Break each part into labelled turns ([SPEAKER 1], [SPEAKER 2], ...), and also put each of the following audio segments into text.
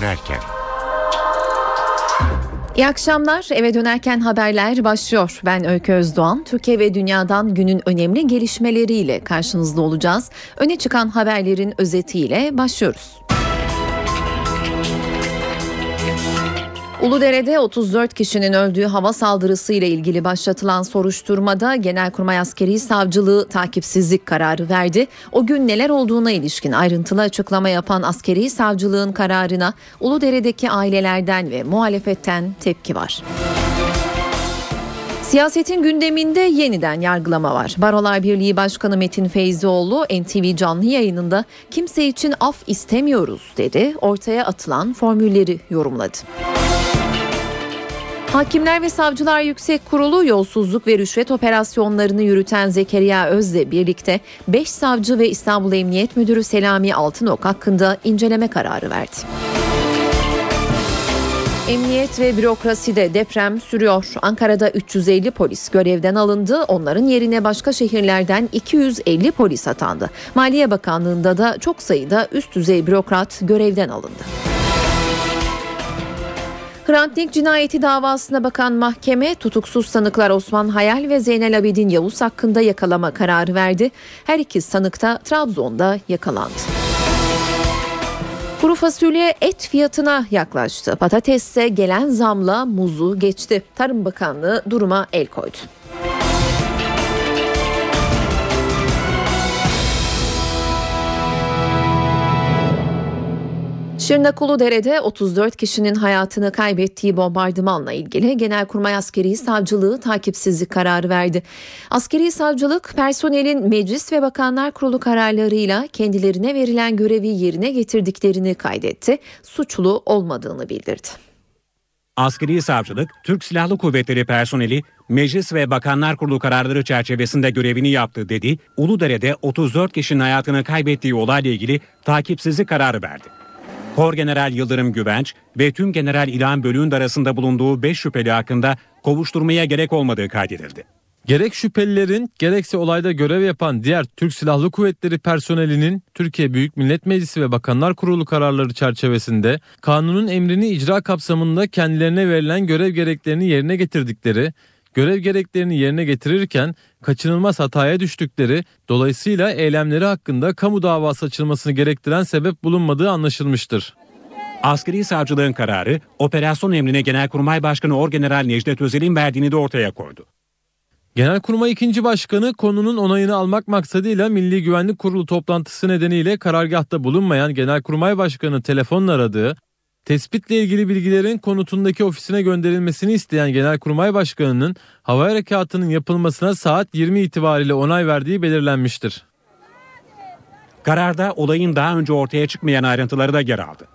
[SPEAKER 1] dönerken.
[SPEAKER 2] İyi akşamlar. Eve dönerken haberler başlıyor. Ben Öykü Özdoğan. Türkiye ve dünyadan günün önemli gelişmeleriyle karşınızda olacağız. Öne çıkan haberlerin özetiyle başlıyoruz. Uludere'de 34 kişinin öldüğü hava saldırısı ile ilgili başlatılan soruşturmada Genelkurmay Askeri Savcılığı takipsizlik kararı verdi. O gün neler olduğuna ilişkin ayrıntılı açıklama yapan askeri savcılığın kararına Uludere'deki ailelerden ve muhalefetten tepki var. Siyasetin gündeminde yeniden yargılama var. Barolar Birliği Başkanı Metin Feyzioğlu NTV canlı yayınında kimse için af istemiyoruz dedi. Ortaya atılan formülleri yorumladı. Hakimler ve Savcılar Yüksek Kurulu yolsuzluk ve rüşvet operasyonlarını yürüten Zekeriya Öz'le birlikte 5 savcı ve İstanbul Emniyet Müdürü Selami Altınok hakkında inceleme kararı verdi. Emniyet ve bürokraside deprem sürüyor. Ankara'da 350 polis görevden alındı. Onların yerine başka şehirlerden 250 polis atandı. Maliye Bakanlığı'nda da çok sayıda üst düzey bürokrat görevden alındı. Hrant Dink cinayeti davasına bakan mahkeme tutuksuz sanıklar Osman Hayal ve Zeynel Abidin Yavuz hakkında yakalama kararı verdi. Her iki sanık da Trabzon'da yakalandı. Kuru fasulye et fiyatına yaklaştı. Patatesse gelen zamla muzu geçti. Tarım Bakanlığı duruma el koydu. Şırnak Uludere'de 34 kişinin hayatını kaybettiği bombardımanla ilgili Genelkurmay Askeri Savcılığı takipsizlik kararı verdi. Askeri Savcılık personelin Meclis ve Bakanlar Kurulu kararlarıyla kendilerine verilen görevi yerine getirdiklerini kaydetti. Suçlu olmadığını bildirdi.
[SPEAKER 3] Askeri savcılık, Türk Silahlı Kuvvetleri personeli Meclis ve Bakanlar Kurulu kararları çerçevesinde görevini yaptı dedi. Uludere'de 34 kişinin hayatını kaybettiği olayla ilgili takipsizlik kararı verdi. Kor General Yıldırım Güvenç ve tüm General İlhan Bölüğün arasında bulunduğu 5 şüpheli hakkında kovuşturmaya gerek olmadığı kaydedildi.
[SPEAKER 4] Gerek şüphelilerin gerekse olayda görev yapan diğer Türk Silahlı Kuvvetleri personelinin Türkiye Büyük Millet Meclisi ve Bakanlar Kurulu kararları çerçevesinde kanunun emrini icra kapsamında kendilerine verilen görev gereklerini yerine getirdikleri, görev gereklerini yerine getirirken kaçınılmaz hataya düştükleri, dolayısıyla eylemleri hakkında kamu davası açılmasını gerektiren sebep bulunmadığı anlaşılmıştır.
[SPEAKER 3] Askeri savcılığın kararı operasyon emrine Genelkurmay Başkanı Orgeneral Necdet Özel'in verdiğini de ortaya koydu.
[SPEAKER 4] Genelkurmay 2. Başkanı konunun onayını almak maksadıyla Milli Güvenlik Kurulu toplantısı nedeniyle karargahta bulunmayan Genelkurmay Başkanı telefonla aradığı, tespitle ilgili bilgilerin konutundaki ofisine gönderilmesini isteyen Genelkurmay Başkanı'nın hava harekatının yapılmasına saat 20 itibariyle onay verdiği belirlenmiştir.
[SPEAKER 3] Kararda olayın daha önce ortaya çıkmayan ayrıntıları da yer aldı.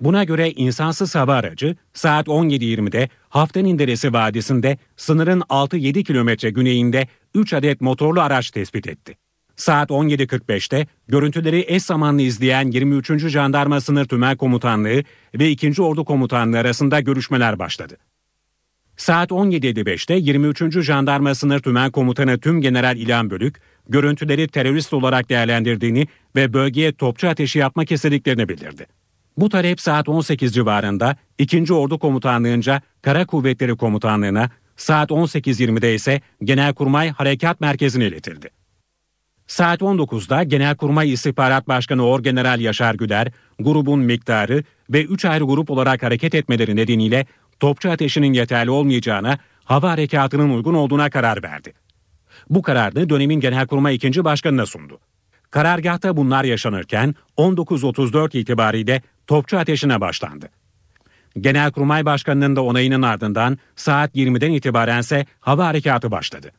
[SPEAKER 3] Buna göre insansız hava aracı saat 17.20'de Haftanin Deresi Vadisi'nde sınırın 6-7 kilometre güneyinde 3 adet motorlu araç tespit etti. Saat 17.45'te görüntüleri eş zamanlı izleyen 23. Jandarma Sınır Tümen Komutanlığı ve 2. Ordu Komutanlığı arasında görüşmeler başladı. Saat 17.55'te 23. Jandarma Sınır Tümen Komutanı Tüm General İlhan Bölük, görüntüleri terörist olarak değerlendirdiğini ve bölgeye topçu ateşi yapmak istediklerini bildirdi. Bu talep saat 18 civarında 2. Ordu Komutanlığı'nca Kara Kuvvetleri Komutanlığı'na, saat 18.20'de ise Genelkurmay Harekat Merkezi'ne iletildi. Saat 19'da Genelkurmay İstihbarat Başkanı Orgeneral Yaşar Güler, grubun miktarı ve 3 ayrı grup olarak hareket etmeleri nedeniyle topçu ateşinin yeterli olmayacağına, hava harekatının uygun olduğuna karar verdi. Bu kararı dönemin Genelkurmay 2. Başkanı'na sundu. Karargahta bunlar yaşanırken 19.34 itibariyle topçu ateşine başlandı. Genelkurmay Başkanı'nın da onayının ardından saat 20'den itibarense hava harekatı başladı.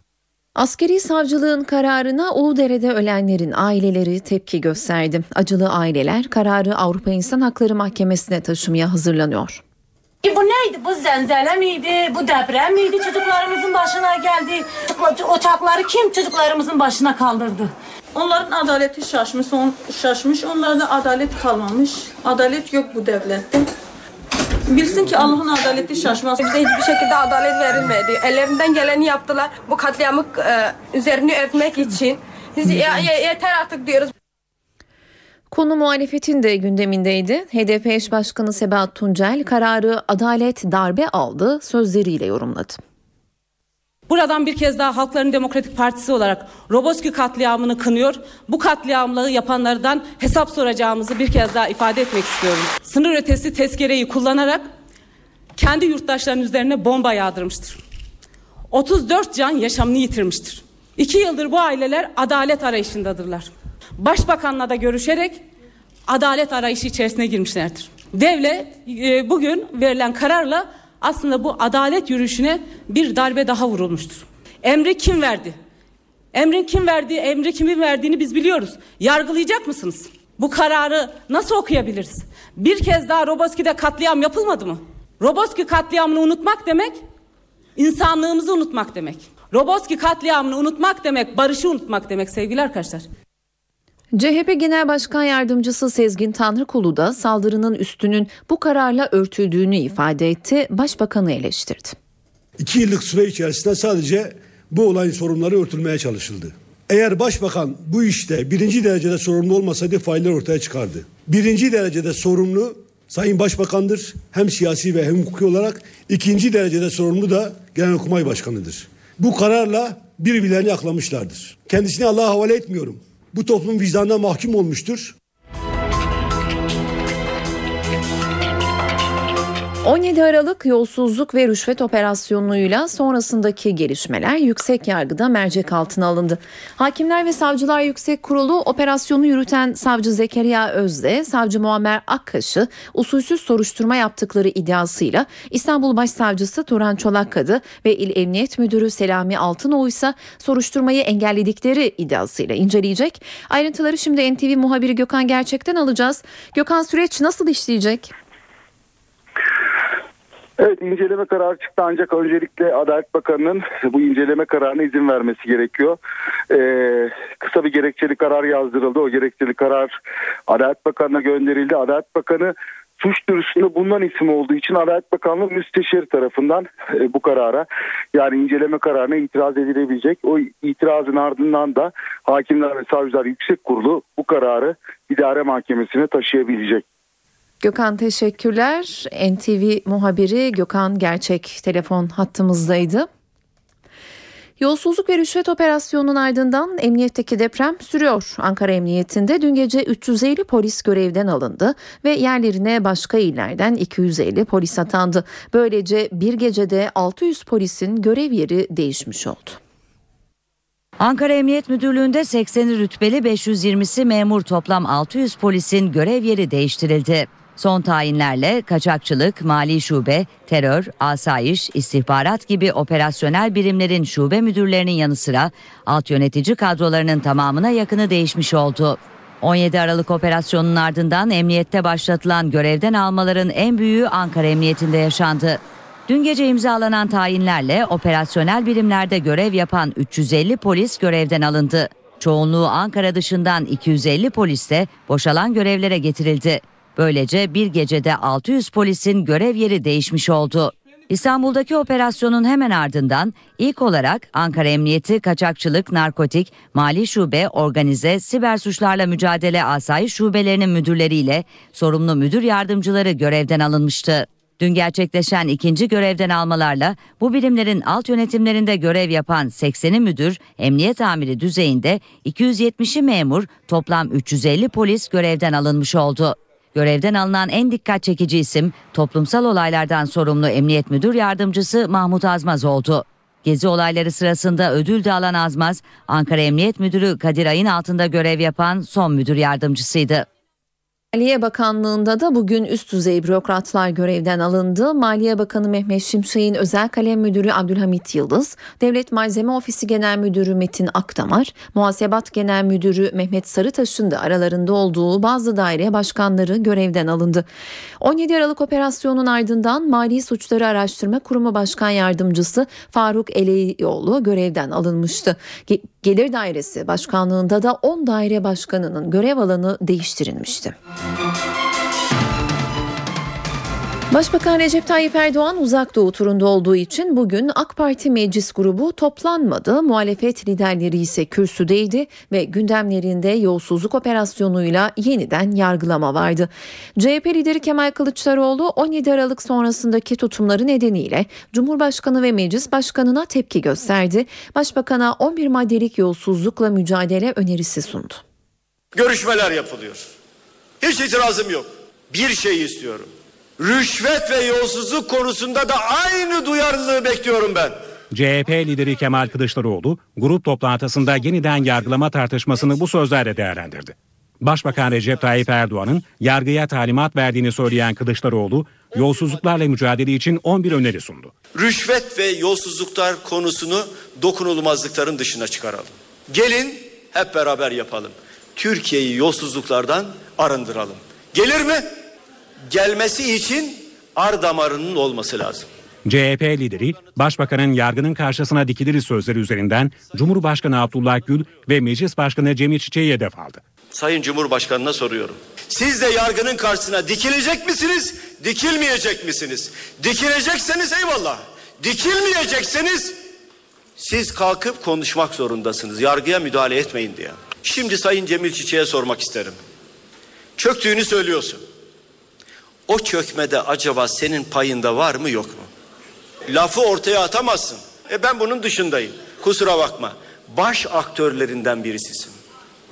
[SPEAKER 2] Askeri savcılığın kararına Uludere'de ölenlerin aileleri tepki gösterdi. Acılı aileler kararı Avrupa İnsan Hakları Mahkemesi'ne taşımaya hazırlanıyor.
[SPEAKER 5] E bu neydi? Bu zelzele miydi? Bu deprem miydi? Çocuklarımızın başına geldi. Uçakları kim çocuklarımızın başına kaldırdı?
[SPEAKER 6] Onların adaleti şaşmış, on, şaşmış. Onlarda adalet kalmamış. Adalet yok bu devlette. Bilsin ki Allah'ın adaleti şaşmaz.
[SPEAKER 7] Bize hiçbir şekilde adalet verilmedi. Ellerinden geleni yaptılar. Bu katliamı e, üzerini örtmek için. Biz, ya, ya, yeter artık diyoruz.
[SPEAKER 2] Konu muhalefetin de gündemindeydi. HDP eş başkanı Sebahat Tuncel kararı adalet darbe aldı sözleriyle yorumladı.
[SPEAKER 5] Buradan bir kez daha Halkların Demokratik Partisi olarak Roboski katliamını kınıyor. Bu katliamlığı yapanlardan hesap soracağımızı bir kez daha ifade etmek istiyorum. Sınır ötesi tezkereyi kullanarak kendi yurttaşlarının üzerine bomba yağdırmıştır. 34 can yaşamını yitirmiştir. İki yıldır bu aileler adalet arayışındadırlar. Başbakanla da görüşerek adalet arayışı içerisine girmişlerdir. Devlet e, bugün verilen kararla aslında bu adalet yürüyüşüne bir darbe daha vurulmuştur. Emri kim verdi? Emrin kim verdiği, emri kimin verdiğini biz biliyoruz. Yargılayacak mısınız? Bu kararı nasıl okuyabiliriz? Bir kez daha Roboski'de katliam yapılmadı mı? Roboski katliamını unutmak demek, insanlığımızı unutmak demek. Roboski katliamını unutmak demek, barışı unutmak demek sevgili arkadaşlar.
[SPEAKER 2] CHP Genel Başkan Yardımcısı Sezgin Tanrıkulu da saldırının üstünün bu kararla örtüldüğünü ifade etti, başbakanı eleştirdi.
[SPEAKER 1] İki yıllık süre içerisinde sadece bu olayın sorunları örtülmeye çalışıldı. Eğer başbakan bu işte birinci derecede sorumlu olmasaydı failler ortaya çıkardı. Birinci derecede sorumlu Sayın Başbakan'dır. Hem siyasi ve hem hukuki olarak ikinci derecede sorumlu da Genelkurmay Başkanı'dır. Bu kararla birbirlerini aklamışlardır. Kendisini Allah'a havale etmiyorum. Bu toplum vicdanına mahkum olmuştur.
[SPEAKER 2] 17 Aralık yolsuzluk ve rüşvet operasyonuyla sonrasındaki gelişmeler yüksek yargıda mercek altına alındı. Hakimler ve Savcılar Yüksek Kurulu operasyonu yürüten savcı Zekeriya Özde, savcı Muammer Akkaş'ı usulsüz soruşturma yaptıkları iddiasıyla İstanbul Başsavcısı Turan Çolakkadı ve İl Emniyet Müdürü Selami Altınoğlu ise soruşturmayı engelledikleri iddiasıyla inceleyecek. Ayrıntıları şimdi NTV muhabiri Gökhan Gerçek'ten alacağız. Gökhan süreç nasıl işleyecek?
[SPEAKER 8] Evet inceleme kararı çıktı ancak öncelikle Adalet Bakanı'nın bu inceleme kararına izin vermesi gerekiyor. Ee, kısa bir gerekçeli karar yazdırıldı. O gerekçeli karar Adalet Bakanı'na gönderildi. Adalet Bakanı suç duyurusunda bulunan isim olduğu için Adalet Bakanlığı müsteşir tarafından e, bu karara yani inceleme kararına itiraz edilebilecek. O itirazın ardından da Hakimler ve Savcılar Yüksek Kurulu bu kararı idare mahkemesine taşıyabilecek.
[SPEAKER 2] Gökhan teşekkürler. NTV muhabiri Gökhan Gerçek telefon hattımızdaydı. Yolsuzluk ve rüşvet operasyonunun ardından emniyetteki deprem sürüyor. Ankara Emniyetinde dün gece 350 polis görevden alındı ve yerlerine başka illerden 250 polis atandı. Böylece bir gecede 600 polisin görev yeri değişmiş oldu.
[SPEAKER 9] Ankara Emniyet Müdürlüğü'nde 80'i rütbeli 520'si memur toplam 600 polisin görev yeri değiştirildi. Son tayinlerle kaçakçılık, mali şube, terör, asayiş, istihbarat gibi operasyonel birimlerin şube müdürlerinin yanı sıra alt yönetici kadrolarının tamamına yakını değişmiş oldu. 17 Aralık operasyonunun ardından emniyette başlatılan görevden almaların en büyüğü Ankara Emniyetinde yaşandı. Dün gece imzalanan tayinlerle operasyonel birimlerde görev yapan 350 polis görevden alındı. Çoğunluğu Ankara dışından 250 polis de boşalan görevlere getirildi. Böylece bir gecede 600 polisin görev yeri değişmiş oldu. İstanbul'daki operasyonun hemen ardından ilk olarak Ankara Emniyeti Kaçakçılık, Narkotik, Mali Şube, Organize, Siber Suçlarla Mücadele Asayiş Şubelerinin müdürleriyle sorumlu müdür yardımcıları görevden alınmıştı. Dün gerçekleşen ikinci görevden almalarla bu birimlerin alt yönetimlerinde görev yapan 80'i müdür, emniyet amiri düzeyinde 270'i memur, toplam 350 polis görevden alınmış oldu. Görevden alınan en dikkat çekici isim toplumsal olaylardan sorumlu Emniyet Müdür Yardımcısı Mahmut Azmaz oldu. Gezi olayları sırasında ödül de alan Azmaz, Ankara Emniyet Müdürü Kadir Ay'ın altında görev yapan son müdür yardımcısıydı.
[SPEAKER 2] Maliye Bakanlığı'nda da bugün üst düzey bürokratlar görevden alındı. Maliye Bakanı Mehmet Şimşek'in özel kalem müdürü Abdülhamit Yıldız, Devlet Malzeme Ofisi Genel Müdürü Metin Akdamar, Muhasebat Genel Müdürü Mehmet Sarıtaş'ın da aralarında olduğu bazı daire başkanları görevden alındı. 17 Aralık operasyonun ardından Mali Suçları Araştırma Kurumu Başkan Yardımcısı Faruk Eleyoğlu görevden alınmıştı. Gelir Dairesi Başkanlığında da 10 daire başkanının görev alanı değiştirilmişti. Başbakan Recep Tayyip Erdoğan uzak doğu turunda olduğu için bugün AK Parti meclis grubu toplanmadı. Muhalefet liderleri ise kürsüdeydi ve gündemlerinde yolsuzluk operasyonuyla yeniden yargılama vardı. CHP lideri Kemal Kılıçdaroğlu 17 Aralık sonrasındaki tutumları nedeniyle Cumhurbaşkanı ve Meclis Başkanı'na tepki gösterdi. Başbakan'a 11 maddelik yolsuzlukla mücadele önerisi sundu.
[SPEAKER 10] Görüşmeler yapılıyor. Hiç itirazım yok. Bir şey istiyorum. Rüşvet ve yolsuzluk konusunda da aynı duyarlılığı bekliyorum ben.
[SPEAKER 3] CHP lideri Kemal Kılıçdaroğlu grup toplantısında yeniden yargılama tartışmasını bu sözlerle değerlendirdi. Başbakan Recep Tayyip Erdoğan'ın yargıya talimat verdiğini söyleyen Kılıçdaroğlu, yolsuzluklarla mücadele için 11 öneri sundu.
[SPEAKER 10] Rüşvet ve yolsuzluklar konusunu dokunulmazlıkların dışına çıkaralım. Gelin hep beraber yapalım. Türkiye'yi yolsuzluklardan arındıralım. Gelir mi? Gelmesi için ar damarının olması lazım.
[SPEAKER 3] CHP lideri, Başbakanın yargının karşısına dikilir sözleri üzerinden Cumhurbaşkanı Abdullah Gül ve Meclis Başkanı Cemil Çiçek'i hedef aldı.
[SPEAKER 10] Sayın Cumhurbaşkanı'na soruyorum. Siz de yargının karşısına dikilecek misiniz, dikilmeyecek misiniz? Dikilecekseniz eyvallah. Dikilmeyecekseniz siz kalkıp konuşmak zorundasınız. Yargıya müdahale etmeyin diye. Şimdi Sayın Cemil Çiçek'e sormak isterim. Çöktüğünü söylüyorsun. O çökmede acaba senin payında var mı yok mu? Lafı ortaya atamazsın. E ben bunun dışındayım. Kusura bakma. Baş aktörlerinden birisisin.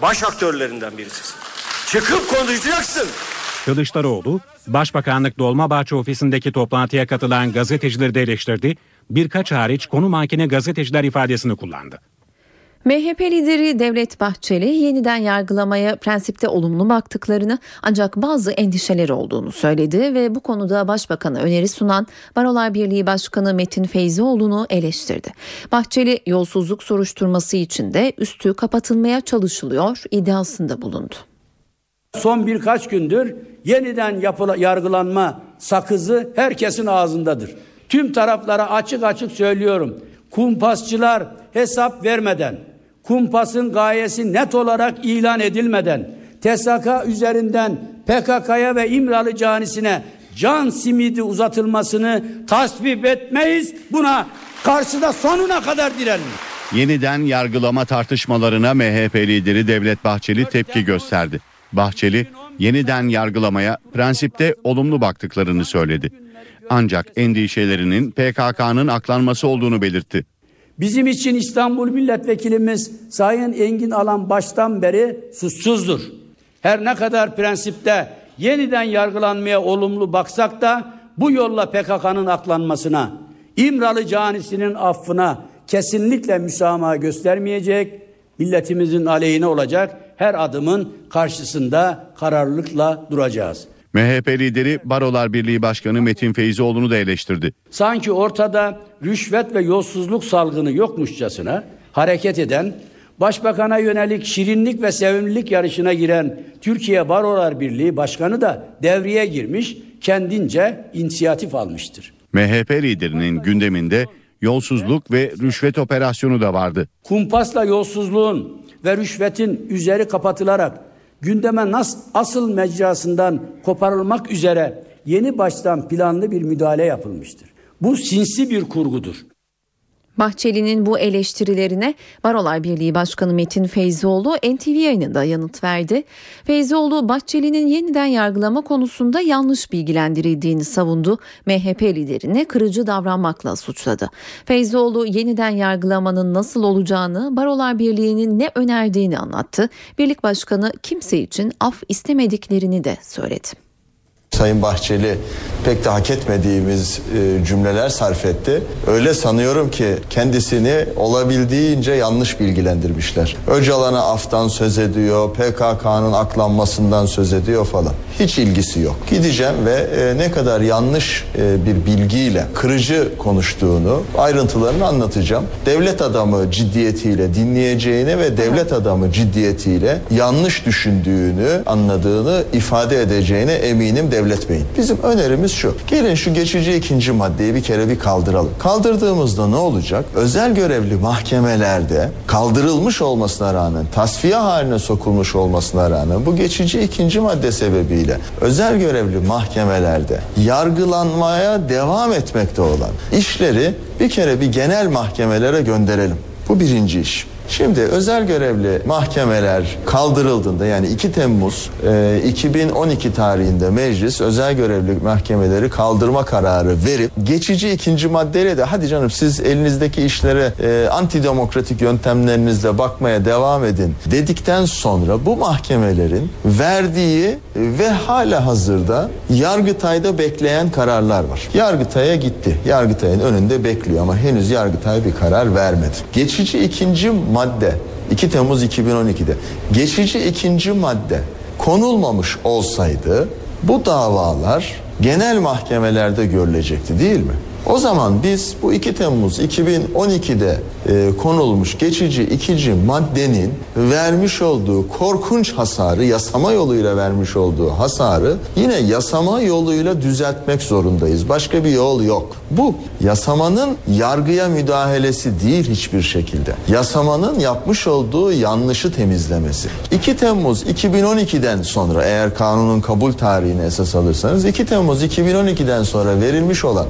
[SPEAKER 10] Baş aktörlerinden birisisin. Çıkıp konuşacaksın.
[SPEAKER 3] Kılıçdaroğlu, Başbakanlık Dolmabahçe ofisindeki toplantıya katılan gazetecileri de eleştirdi. Birkaç hariç konu mankeni gazeteciler ifadesini kullandı.
[SPEAKER 2] MHP lideri Devlet Bahçeli yeniden yargılamaya prensipte olumlu baktıklarını ancak bazı endişeleri olduğunu söyledi ve bu konuda Başbakan'a öneri sunan Barolar Birliği Başkanı Metin Feyzioğlu'nu eleştirdi. Bahçeli yolsuzluk soruşturması için de üstü kapatılmaya çalışılıyor iddiasında bulundu.
[SPEAKER 11] Son birkaç gündür yeniden yapıla, yargılanma sakızı herkesin ağzındadır. Tüm taraflara açık açık söylüyorum. Kumpasçılar hesap vermeden, kumpasın gayesi net olarak ilan edilmeden, TSK üzerinden PKK'ya ve İmralı canisine can simidi uzatılmasını tasvip etmeyiz. Buna karşıda sonuna kadar direlim.
[SPEAKER 12] Yeniden yargılama tartışmalarına MHP lideri Devlet Bahçeli tepki gösterdi. Bahçeli yeniden yargılamaya prensipte olumlu baktıklarını söyledi. Ancak endişelerinin PKK'nın aklanması olduğunu belirtti.
[SPEAKER 11] Bizim için İstanbul Milletvekilimiz Sayın Engin Alan baştan beri suçsuzdur. Her ne kadar prensipte yeniden yargılanmaya olumlu baksak da bu yolla PKK'nın aklanmasına, İmralı canisinin affına kesinlikle müsamaha göstermeyecek, milletimizin aleyhine olacak her adımın karşısında kararlılıkla duracağız.
[SPEAKER 12] MHP lideri Barolar Birliği Başkanı Metin Feyzioğlu'nu da eleştirdi.
[SPEAKER 11] Sanki ortada rüşvet ve yolsuzluk salgını yokmuşçasına hareket eden, başbakana yönelik şirinlik ve sevimlilik yarışına giren Türkiye Barolar Birliği Başkanı da devreye girmiş, kendince inisiyatif almıştır.
[SPEAKER 12] MHP liderinin gündeminde yolsuzluk ve rüşvet operasyonu da vardı.
[SPEAKER 11] Kumpasla yolsuzluğun ve rüşvetin üzeri kapatılarak gündeme nas, asıl mecrasından koparılmak üzere yeni baştan planlı bir müdahale yapılmıştır. Bu sinsi bir kurgudur.
[SPEAKER 2] Bahçeli'nin bu eleştirilerine Barolar Birliği Başkanı Metin Feyzioğlu NTV yayınında yanıt verdi. Feyzioğlu Bahçeli'nin yeniden yargılama konusunda yanlış bilgilendirildiğini savundu. MHP liderini kırıcı davranmakla suçladı. Feyzioğlu yeniden yargılamanın nasıl olacağını Barolar Birliği'nin ne önerdiğini anlattı. Birlik Başkanı kimse için af istemediklerini de söyledi.
[SPEAKER 13] Sayın Bahçeli pek de hak etmediğimiz e, cümleler sarf etti. Öyle sanıyorum ki kendisini olabildiğince yanlış bilgilendirmişler. Öcalan'a aftan söz ediyor, PKK'nın aklanmasından söz ediyor falan. Hiç ilgisi yok. Gideceğim ve e, ne kadar yanlış e, bir bilgiyle kırıcı konuştuğunu, ayrıntılarını anlatacağım. Devlet adamı ciddiyetiyle dinleyeceğini ve devlet adamı ciddiyetiyle yanlış düşündüğünü, anladığını ifade edeceğine eminim devlet devletmeyin. Bizim önerimiz şu. Gelin şu geçici ikinci maddeyi bir kere bir kaldıralım. Kaldırdığımızda ne olacak? Özel görevli mahkemelerde kaldırılmış olmasına rağmen, tasfiye haline sokulmuş olmasına rağmen bu geçici ikinci madde sebebiyle özel görevli mahkemelerde yargılanmaya devam etmekte olan işleri bir kere bir genel mahkemelere gönderelim. Bu birinci iş. Şimdi özel görevli mahkemeler kaldırıldığında yani 2 Temmuz e, 2012 tarihinde meclis özel görevli mahkemeleri kaldırma kararı verip geçici ikinci maddeyle de hadi canım siz elinizdeki işlere e, antidemokratik yöntemlerinizle bakmaya devam edin dedikten sonra bu mahkemelerin verdiği ve hala hazırda Yargıtay'da bekleyen kararlar var. Yargıtay'a gitti. Yargıtay'ın önünde bekliyor ama henüz Yargıtay bir karar vermedi. Geçici ikinci madde 2 Temmuz 2012'de geçici ikinci madde konulmamış olsaydı bu davalar genel mahkemelerde görülecekti değil mi? O zaman biz bu 2 Temmuz 2012'de e, konulmuş geçici ikinci maddenin vermiş olduğu korkunç hasarı yasama yoluyla vermiş olduğu hasarı yine yasama yoluyla düzeltmek zorundayız. Başka bir yol yok. Bu yasamanın yargıya müdahalesi değil hiçbir şekilde. Yasamanın yapmış olduğu yanlışı temizlemesi. 2 Temmuz 2012'den sonra eğer kanunun kabul tarihini esas alırsanız 2 Temmuz 2012'den sonra verilmiş olan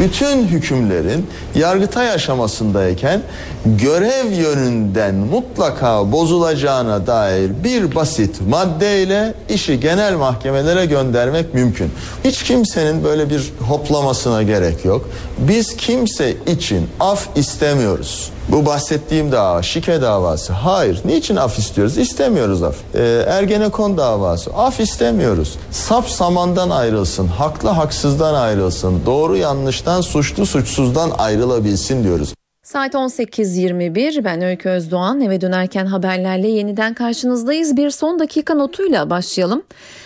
[SPEAKER 13] bütün hükümlerin Yargıtay aşamasındayken görev yönünden mutlaka bozulacağına dair bir basit maddeyle işi genel mahkemelere göndermek mümkün. Hiç kimsenin böyle bir hoplamasına gerek yok. Biz kimse için af istemiyoruz. Bu bahsettiğim dava şike davası. Hayır. Niçin af istiyoruz? İstemiyoruz af. Ee, Ergenekon davası. Af istemiyoruz. Sap samandan ayrılsın. Haklı haksızdan ayrılsın. Doğru yanlıştan suçlu suçsuzdan ayrılabilsin diyoruz.
[SPEAKER 2] Saat 18.21 ben Öykü Özdoğan eve dönerken haberlerle yeniden karşınızdayız. Bir son dakika notuyla başlayalım.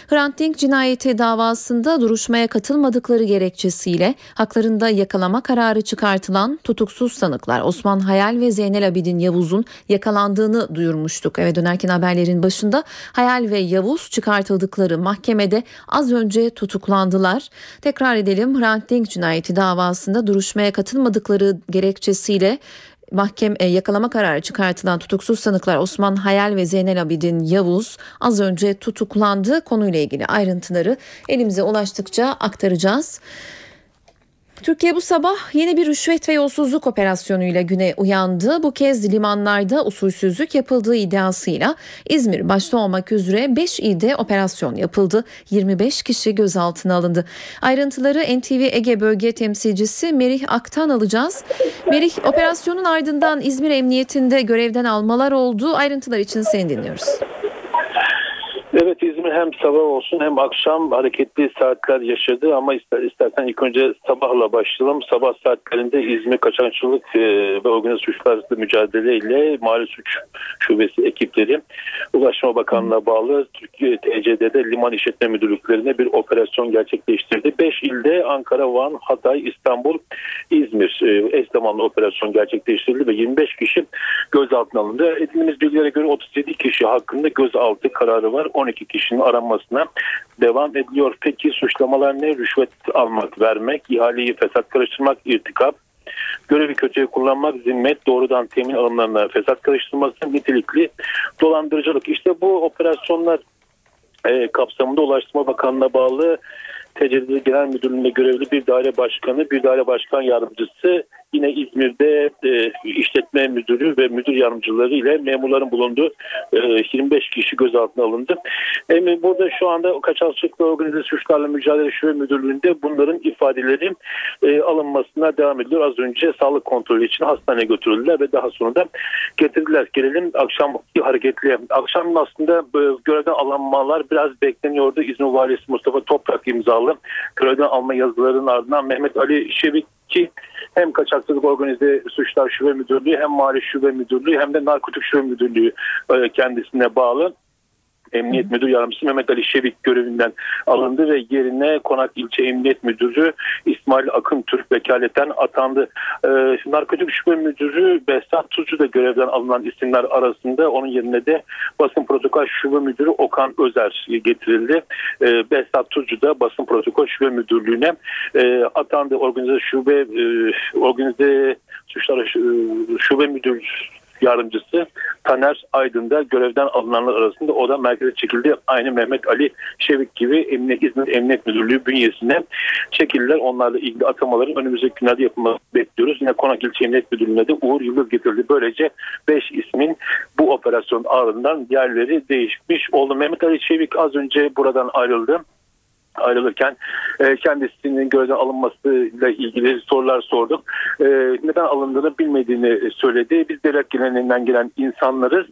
[SPEAKER 2] Hrant Dink cinayeti davasında duruşmaya katılmadıkları gerekçesiyle haklarında yakalama kararı çıkartılan tutuksuz sanıklar Osman Hayal ve Zeynel Abidin Yavuz'un yakalandığını duyurmuştuk. Eve dönerken haberlerin başında Hayal ve Yavuz çıkartıldıkları mahkemede az önce tutuklandılar. Tekrar edelim Hrant Dink cinayeti davasında duruşmaya katılmadıkları gerekçesiyle mahkeme e, yakalama kararı çıkartılan tutuksuz sanıklar Osman Hayal ve Zeynel Abidin Yavuz az önce tutuklandı. Konuyla ilgili ayrıntıları elimize ulaştıkça aktaracağız. Türkiye bu sabah yeni bir rüşvet ve yolsuzluk operasyonuyla güne uyandı. Bu kez limanlarda usulsüzlük yapıldığı iddiasıyla İzmir başta olmak üzere 5 ilde operasyon yapıldı. 25 kişi gözaltına alındı. Ayrıntıları NTV Ege Bölge Temsilcisi Merih Ak'tan alacağız. Merih operasyonun ardından İzmir Emniyetinde görevden almalar oldu. Ayrıntılar için seni dinliyoruz.
[SPEAKER 14] Evet İzmir hem sabah olsun hem akşam hareketli saatler yaşadı ama ister istersen ilk önce sabahla başlayalım. Sabah saatlerinde İzmir Kaçakçılık e, ve Organize Suçlar mücadeleyle Mali Suç Şubesi ekipleri Ulaştırma Bakanlığı'na bağlı Türkiye TCD'de liman işletme müdürlüklerine bir operasyon gerçekleştirdi. 5 ilde Ankara, Van, Hatay, İstanbul, İzmir e, eş zamanlı operasyon gerçekleştirildi ve 25 kişi gözaltına alındı. Edindiğimiz bilgilere göre 37 kişi hakkında gözaltı kararı var. 12 kişinin aranmasına devam ediliyor. Peki suçlamalar ne? Rüşvet almak, vermek, ihaleyi fesat karıştırmak, irtikap, görevi kötüye kullanmak, zimmet, doğrudan temin alanlarına fesat karıştırması, nitelikli dolandırıcılık. İşte bu operasyonlar e, kapsamında Ulaştırma Bakanlığı'na bağlı TCD Genel Müdürlüğü'nde görevli bir daire başkanı, bir daire başkan yardımcısı yine İzmir'de e, işletme müdürü ve müdür yardımcıları ile memurların bulunduğu e, 25 kişi gözaltına alındı. E, burada şu anda Kaçakçılık ve Organize Suçlarla Mücadele Şube Müdürlüğü'nde bunların ifadeleri e, alınmasına devam ediliyor. Az önce sağlık kontrolü için hastaneye götürüldüler ve daha sonra da getirdiler. Gelelim akşam hareketli. Akşam aslında e, görevden alınmalar biraz bekleniyordu. İzmir Valisi Mustafa Toprak imzalı görevden alma yazılarının ardından Mehmet Ali Şevik ki hem kaçakçılık organize suçlar şube müdürlüğü hem mali şube müdürlüğü hem de narkotik şube müdürlüğü kendisine bağlı. Emniyet Müdür Yardımcısı Mehmet Ali Şevik görevinden alındı ve yerine Konak İlçe Emniyet Müdürü İsmail Akın Türk vekaleten atandı. Ee, Narkotik Şube Müdürü Behzat Tuzcu da görevden alınan isimler arasında onun yerine de Basın Protokol Şube Müdürü Okan Özer getirildi. Ee, Behzat Tuzcu da Basın Protokol Şube Müdürlüğü'ne e, atandı. Organize Şube e, Organize Suçlar e, Şube Müdür yardımcısı Taner Aydın da görevden alınanlar arasında o da merkeze çekildi. Aynı Mehmet Ali Şevik gibi Emniyet, İzmir Emniyet Müdürlüğü bünyesine çekildiler. Onlarla ilgili atamaların önümüzdeki günlerde yapılmasını bekliyoruz. Yine Konak İlçe Emniyet Müdürlüğü'ne de Uğur Yıldız getirildi. Böylece 5 ismin bu operasyon ardından yerleri değişmiş oldu. Mehmet Ali Şevik az önce buradan ayrıldı ayrılırken e, kendisinin gözden alınmasıyla ilgili sorular sorduk. E, neden alındığını bilmediğini söyledi. Biz devlet geleneğinden gelen insanlarız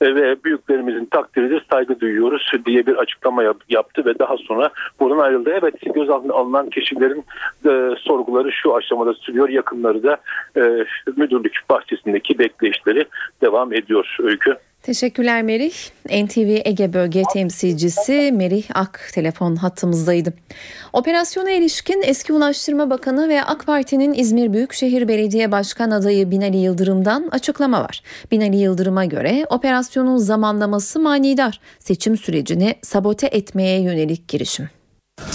[SPEAKER 14] e, ve büyüklerimizin takdiridir, saygı duyuyoruz diye bir açıklama yap, yaptı ve daha sonra buradan ayrıldı. Evet gözaltına alınan kişilerin e, sorguları şu aşamada sürüyor. Yakınları da e, müdürlük bahçesindeki bekleyişleri devam ediyor Öykü.
[SPEAKER 2] Teşekkürler Merih. NTV Ege Bölge temsilcisi Merih Ak telefon hattımızdaydı. Operasyona ilişkin eski Ulaştırma Bakanı ve AK Parti'nin İzmir Büyükşehir Belediye Başkan adayı Binali Yıldırım'dan açıklama var. Binali Yıldırım'a göre operasyonun zamanlaması manidar. Seçim sürecini sabote etmeye yönelik girişim.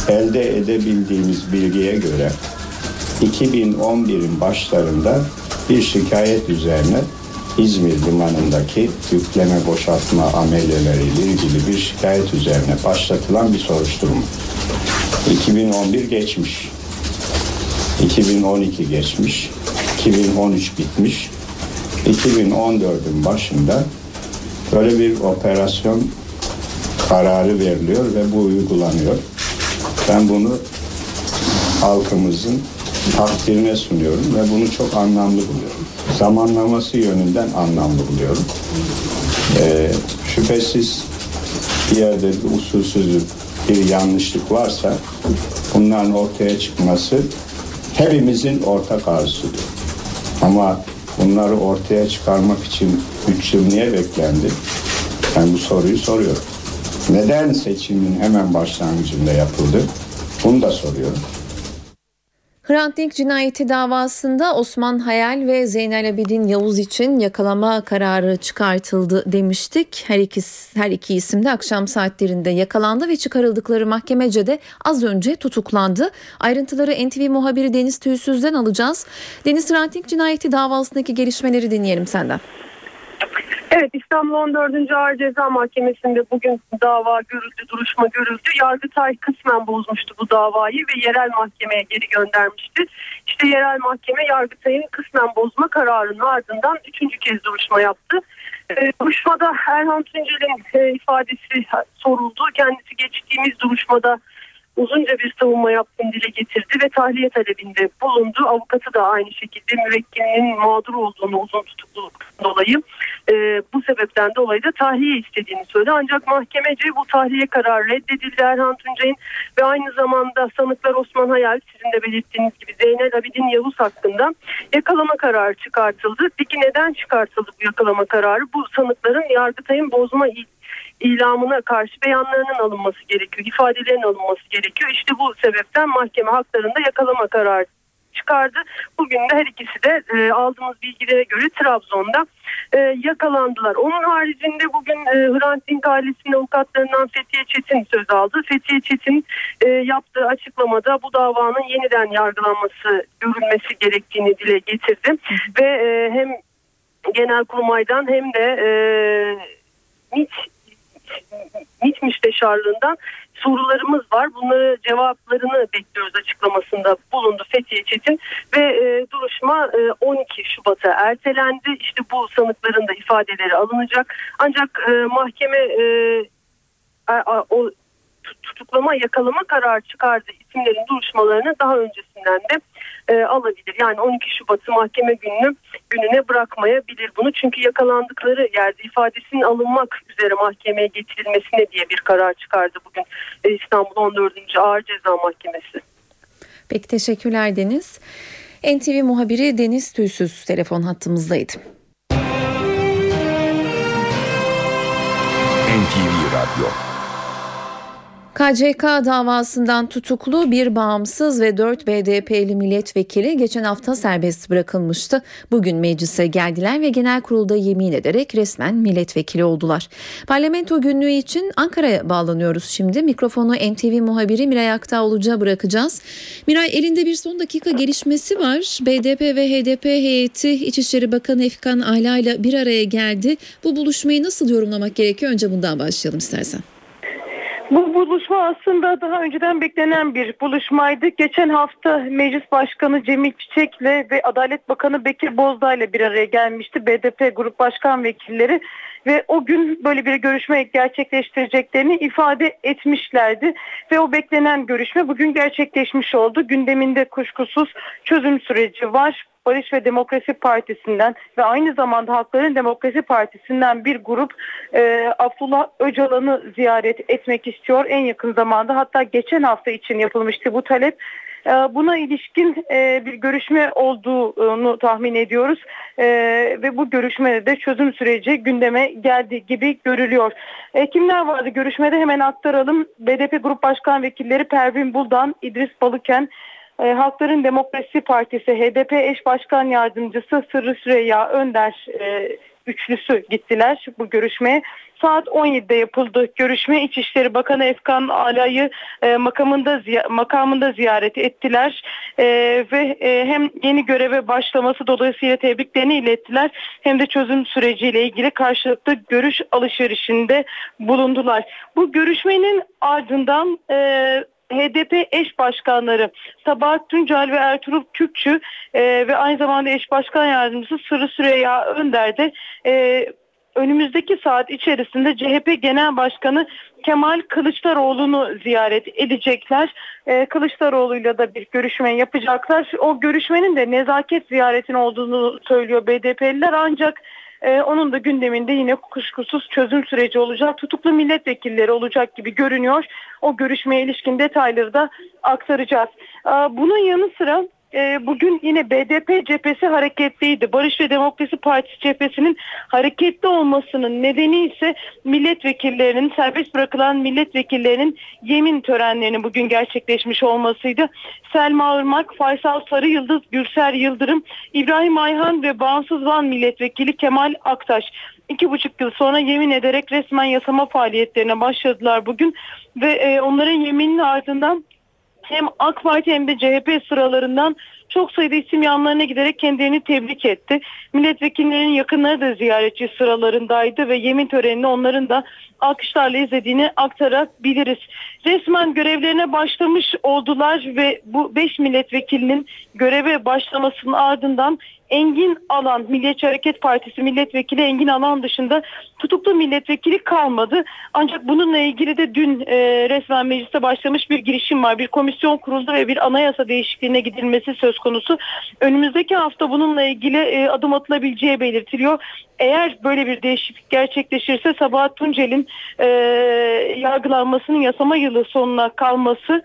[SPEAKER 15] Elde edebildiğimiz bilgiye göre 2011'in başlarında bir şikayet üzerine İzmir limanındaki yükleme boşaltma ameliyeleriyle ilgili bir şikayet üzerine başlatılan bir soruşturma. 2011 geçmiş. 2012 geçmiş. 2013 bitmiş. 2014'ün başında böyle bir operasyon kararı veriliyor ve bu uygulanıyor. Ben bunu halkımızın takdirine sunuyorum ve bunu çok anlamlı buluyorum. Zamanlaması yönünden anlamlı buluyorum. Ee, şüphesiz bir yerde bir usulsüzlük, bir yanlışlık varsa bunların ortaya çıkması hepimizin ortak arzusudur. Ama bunları ortaya çıkarmak için 3 yıl niye beklendi? Ben bu soruyu soruyorum. Neden seçimin hemen başlangıcında yapıldı? Bunu da soruyorum.
[SPEAKER 2] Hrant Dink cinayeti davasında Osman Hayal ve Zeynel Abidin Yavuz için yakalama kararı çıkartıldı demiştik. Her iki, her iki isim de akşam saatlerinde yakalandı ve çıkarıldıkları mahkemece de az önce tutuklandı. Ayrıntıları NTV muhabiri Deniz Tüysüz'den alacağız. Deniz Hrant Dink cinayeti davasındaki gelişmeleri dinleyelim senden.
[SPEAKER 16] Evet İstanbul 14. Ağır Ceza Mahkemesi'nde bugün dava görüldü, duruşma görüldü. Yargıtay kısmen bozmuştu bu davayı ve yerel mahkemeye geri göndermişti. İşte yerel mahkeme Yargıtay'ın kısmen bozma kararının ardından üçüncü kez duruşma yaptı. E, duruşmada Erhan Tuncel'in e, ifadesi soruldu. Kendisi geçtiğimiz duruşmada uzunca bir savunma yaptığını dile getirdi ve tahliye talebinde bulundu. Avukatı da aynı şekilde müvekkilinin mağdur olduğunu uzun tutukluluk dolayı e, bu sebepten dolayı da tahliye istediğini söyledi. Ancak mahkemece bu tahliye kararı reddedildi Erhan Tuncay'ın ve aynı zamanda sanıklar Osman Hayal sizin de belirttiğiniz gibi Zeynel Abidin Yavuz hakkında yakalama kararı çıkartıldı. Peki neden çıkartıldı bu yakalama kararı? Bu sanıkların Yargıtay'ın bozma ilamına karşı beyanlarının alınması gerekiyor, ifadelerin alınması gerekiyor. İşte bu sebepten mahkeme haklarında yakalama kararı çıkardı. Bugün de her ikisi de e, aldığımız bilgilere göre Trabzon'da e, yakalandılar. Onun haricinde bugün e, Hrant Dink ailesinin avukatlarından Fethiye Çetin söz aldı. Fethiye Çetin e, yaptığı açıklamada bu davanın yeniden yargılanması görülmesi gerektiğini dile getirdi. Ve e, hem Genelkurmay'dan hem de e, MİT MİT müsteşarlığından sorularımız var. Bunları cevaplarını bekliyoruz açıklamasında bulundu Fethiye Çetin ve e, duruşma e, 12 Şubat'a ertelendi. İşte bu sanıkların da ifadeleri alınacak. Ancak e, mahkeme e, a, o tutuklama yakalama kararı çıkardı isimlerin duruşmalarını daha öncesinden de e, alabilir. Yani 12 Şubat'ı mahkeme gününü gününe bırakmayabilir bunu. Çünkü yakalandıkları yerde ifadesinin alınmak üzere mahkemeye getirilmesine diye bir karar çıkardı bugün e, İstanbul 14. Ağır Ceza Mahkemesi.
[SPEAKER 2] Peki teşekkürler Deniz. NTV muhabiri Deniz Tüysüz telefon hattımızdaydı.
[SPEAKER 17] NTV Radyo
[SPEAKER 2] KCK davasından tutuklu bir bağımsız ve 4 BDP'li milletvekili geçen hafta serbest bırakılmıştı. Bugün meclise geldiler ve genel kurulda yemin ederek resmen milletvekili oldular. Parlamento günlüğü için Ankara'ya bağlanıyoruz şimdi. Mikrofonu NTV muhabiri Miray Aktağolu'ca bırakacağız. Miray elinde bir son dakika gelişmesi var. BDP ve HDP heyeti İçişleri Bakanı Efkan Ala ile bir araya geldi. Bu buluşmayı nasıl yorumlamak gerekiyor? Önce bundan başlayalım istersen.
[SPEAKER 18] Bu buluşma aslında daha önceden beklenen bir buluşmaydı. Geçen hafta Meclis Başkanı Cemil Çiçek'le ve Adalet Bakanı Bekir Bozdağ ile bir araya gelmişti. BDP Grup Başkan Vekilleri ve o gün böyle bir görüşme gerçekleştireceklerini ifade etmişlerdi. Ve o beklenen görüşme bugün gerçekleşmiş oldu. Gündeminde kuşkusuz çözüm süreci var. Barış ve Demokrasi Partisi'nden ve aynı zamanda Halkların Demokrasi Partisi'nden bir grup e, Abdullah Öcalan'ı ziyaret etmek istiyor en yakın zamanda. Hatta geçen hafta için yapılmıştı bu talep. E, buna ilişkin e, bir görüşme olduğunu tahmin ediyoruz e, ve bu görüşmede de çözüm süreci gündeme geldi gibi görülüyor. Kimler vardı görüşmede hemen aktaralım. BDP Grup Başkan Vekilleri Pervin Buldan, İdris Balıken, e, Halkların Demokrasi Partisi HDP eş başkan yardımcısı Sırrı Süreyya Önder e, üçlüsü gittiler bu görüşmeye. Saat 17'de yapıldı görüşme. İçişleri Bakanı Efkan Ala'yı e, makamında makamında ziyaret ettiler e, ve e, hem yeni göreve başlaması dolayısıyla tebriklerini ilettiler hem de çözüm süreciyle ilgili karşılıklı görüş alışverişinde bulundular. Bu görüşmenin ardından e, HDP eş başkanları Sabahat Tuncel ve Ertuğrul Kürkçü e, ve aynı zamanda eş başkan yardımcısı Sırrı Süreyya Önder de e, önümüzdeki saat içerisinde CHP Genel Başkanı Kemal Kılıçdaroğlu'nu ziyaret edecekler. Ee, Kılıçdaroğlu'yla da bir görüşme yapacaklar. O görüşmenin de nezaket ziyaretin olduğunu söylüyor BDP'liler ancak ee, onun da gündeminde yine kuşkusuz çözüm süreci olacak. Tutuklu milletvekilleri olacak gibi görünüyor. O görüşmeye ilişkin detayları da aktaracağız. Ee, bunun yanı sıra e, bugün yine BDP cephesi hareketliydi. Barış ve Demokrasi Partisi cephesinin hareketli olmasının nedeni ise milletvekillerinin serbest bırakılan milletvekillerinin yemin törenlerinin bugün gerçekleşmiş olmasıydı. Selma Irmak, Faysal Sarı Yıldız, Gürser Yıldırım, İbrahim Ayhan ve Bağımsız Van Milletvekili Kemal Aktaş iki buçuk yıl sonra yemin ederek resmen yasama faaliyetlerine başladılar bugün ve e, onların yemininin ardından hem AK Parti hem de CHP sıralarından çok sayıda isim yanlarına giderek kendilerini tebrik etti. Milletvekillerinin yakınları da ziyaretçi sıralarındaydı ve yemin törenini onların da alkışlarla izlediğini aktarabiliriz. Resmen görevlerine başlamış oldular ve bu 5 milletvekilinin göreve başlamasının ardından Engin Alan, Milliyetçi Hareket Partisi milletvekili Engin Alan dışında tutuklu milletvekili kalmadı. Ancak bununla ilgili de dün e, resmen mecliste başlamış bir girişim var. Bir komisyon kuruldu ve bir anayasa değişikliğine gidilmesi söz konusu. Önümüzdeki hafta bununla ilgili e, adım atılabileceği belirtiliyor. Eğer böyle bir değişiklik gerçekleşirse Sabahat Tuncel'in e, yargılanmasının yasama yılı sonuna kalması